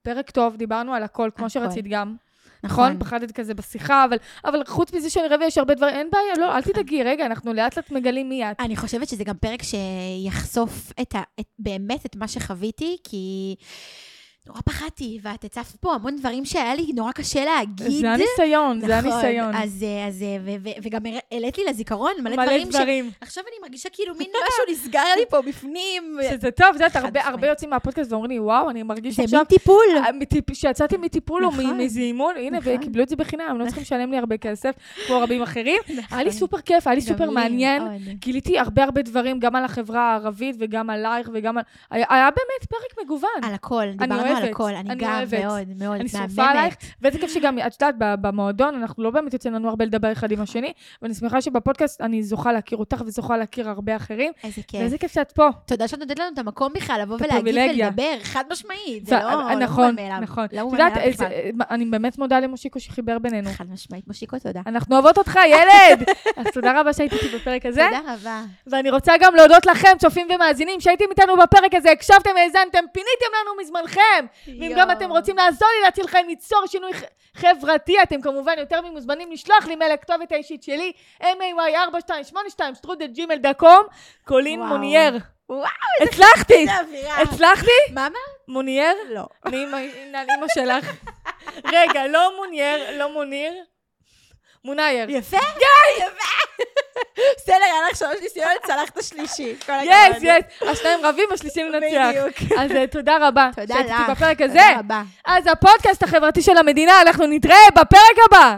פרק טוב, דיברנו על הכל, כמו. שרצית גם. נכון? פחדת כזה בשיחה, אבל, אבל חוץ מזה שאני רבי יש הרבה דברים, אין בעיה, לא, אל תדאגי, רגע, אנחנו לאט לאט מגלים מי את. אני חושבת שזה גם פרק שיחשוף את ה, את, באמת את מה שחוויתי, כי נורא פחדתי, ואת הצפת פה המון דברים שהיה לי נורא קשה להגיד. זה הניסיון, זה נכון, הניסיון. אז, אה, אז, אה, ו- ו- וגם העלית לי לזיכרון מלא, מלא דברים, דברים. עכשיו אני מרגישה כאילו מין משהו נסגר לי פה בפנים. שזה טוב, את יודעת, הרבה. הרבה יוצאים מהפודקאסט ואומרים לי, וואו, אני מרגיש זה עכשיו... מין טיפול. אה, מטיפ- שיצאתי מטיפול או נכון. מזימון, הנה, נכון. וקיבלו את זה בחינם, הם לא צריכים לשלם לי הרבה כסף, כמו רבים אחרים. [LAUGHS] היה לי נכון. סופר כיף, היה לי סופר מעניין. גיליתי הרבה הרבה דברים, גם על החברה הערבית וגם עלייך וגם על... היה באמת פרק מגוון. על הכל, דיברנו על הכל. אני אני גם אוהבת. מאוד, מאוד אני שרופה. עלייך, ואיזה כיף שגם, את יודעת, במועדון, אנחנו לא באמת יוצא לנו הרבה לדבר אחד עם השני, ואני שמחה שבפודקאסט אני זוכה להכיר אותך וזוכה להכיר הרבה אחרים, איזה כיף. ואיזה כיף שאת פה. תודה שאת נותנת לנו את המקום בכלל לבוא ולהגיד. ולדבר, חד משמעית. זה לא לא נכון. נכון. לא מובן מאליו בכלל. אני באמת מודה למושיקו שחיבר בינינו. חד משמעית. מושיקו, תודה. אנחנו אוהבות אותך, ילד! [LAUGHS] אז תודה רבה שהיית איתי בפרק הזה. תודה רבה. ואני רוצה גם להודות לכם, צופים ומאזינים, שהייתם איתנו בפרק הזה, הקשבתם, האזנתם, פיניתם לנו מזמנכם. ואם גם אתם רוצים לעזור לי להציל חיים, ליצור שינוי חברתי, אתם כמובן יותר ממוזמנים לשלוח לי מייל לכתובת האישית שלי, may4282 שטרודל ג'ימל דקום, קולין. מונייר. וואו, הצלחתי! איזה אווירה. הצלחתי? מה מה? מונייר? לא. אני אימא שלך. רגע, לא מונייר, לא מוניר. מונייר. יפה? יפה. בסדר, היה לך שלוש ניסיונות, צלחת שלישי. כל הכבוד. יס, יס. השניים רבים, השלישי מנצח. בדיוק. אז אה, תודה רבה. תודה לך. בפרק הזה. תודה רבה. אז הפודקאסט החברתי של המדינה, אנחנו נתראה בפרק הבא.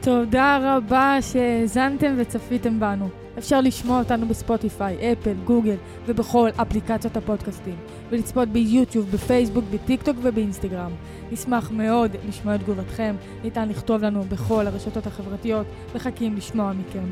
תודה רבה שהאזנתם וצפיתם בנו. אפשר לשמוע אותנו בספוטיפיי, אפל, גוגל ובכל אפליקציות הפודקאסטים, ולצפות ביוטיוב, בפייסבוק, בטיקטוק ובאינסטגרם. נשמח מאוד לשמוע את תגובתכם, ניתן לכתוב לנו בכל הרשתות החברתיות, מחכים לשמוע מכם.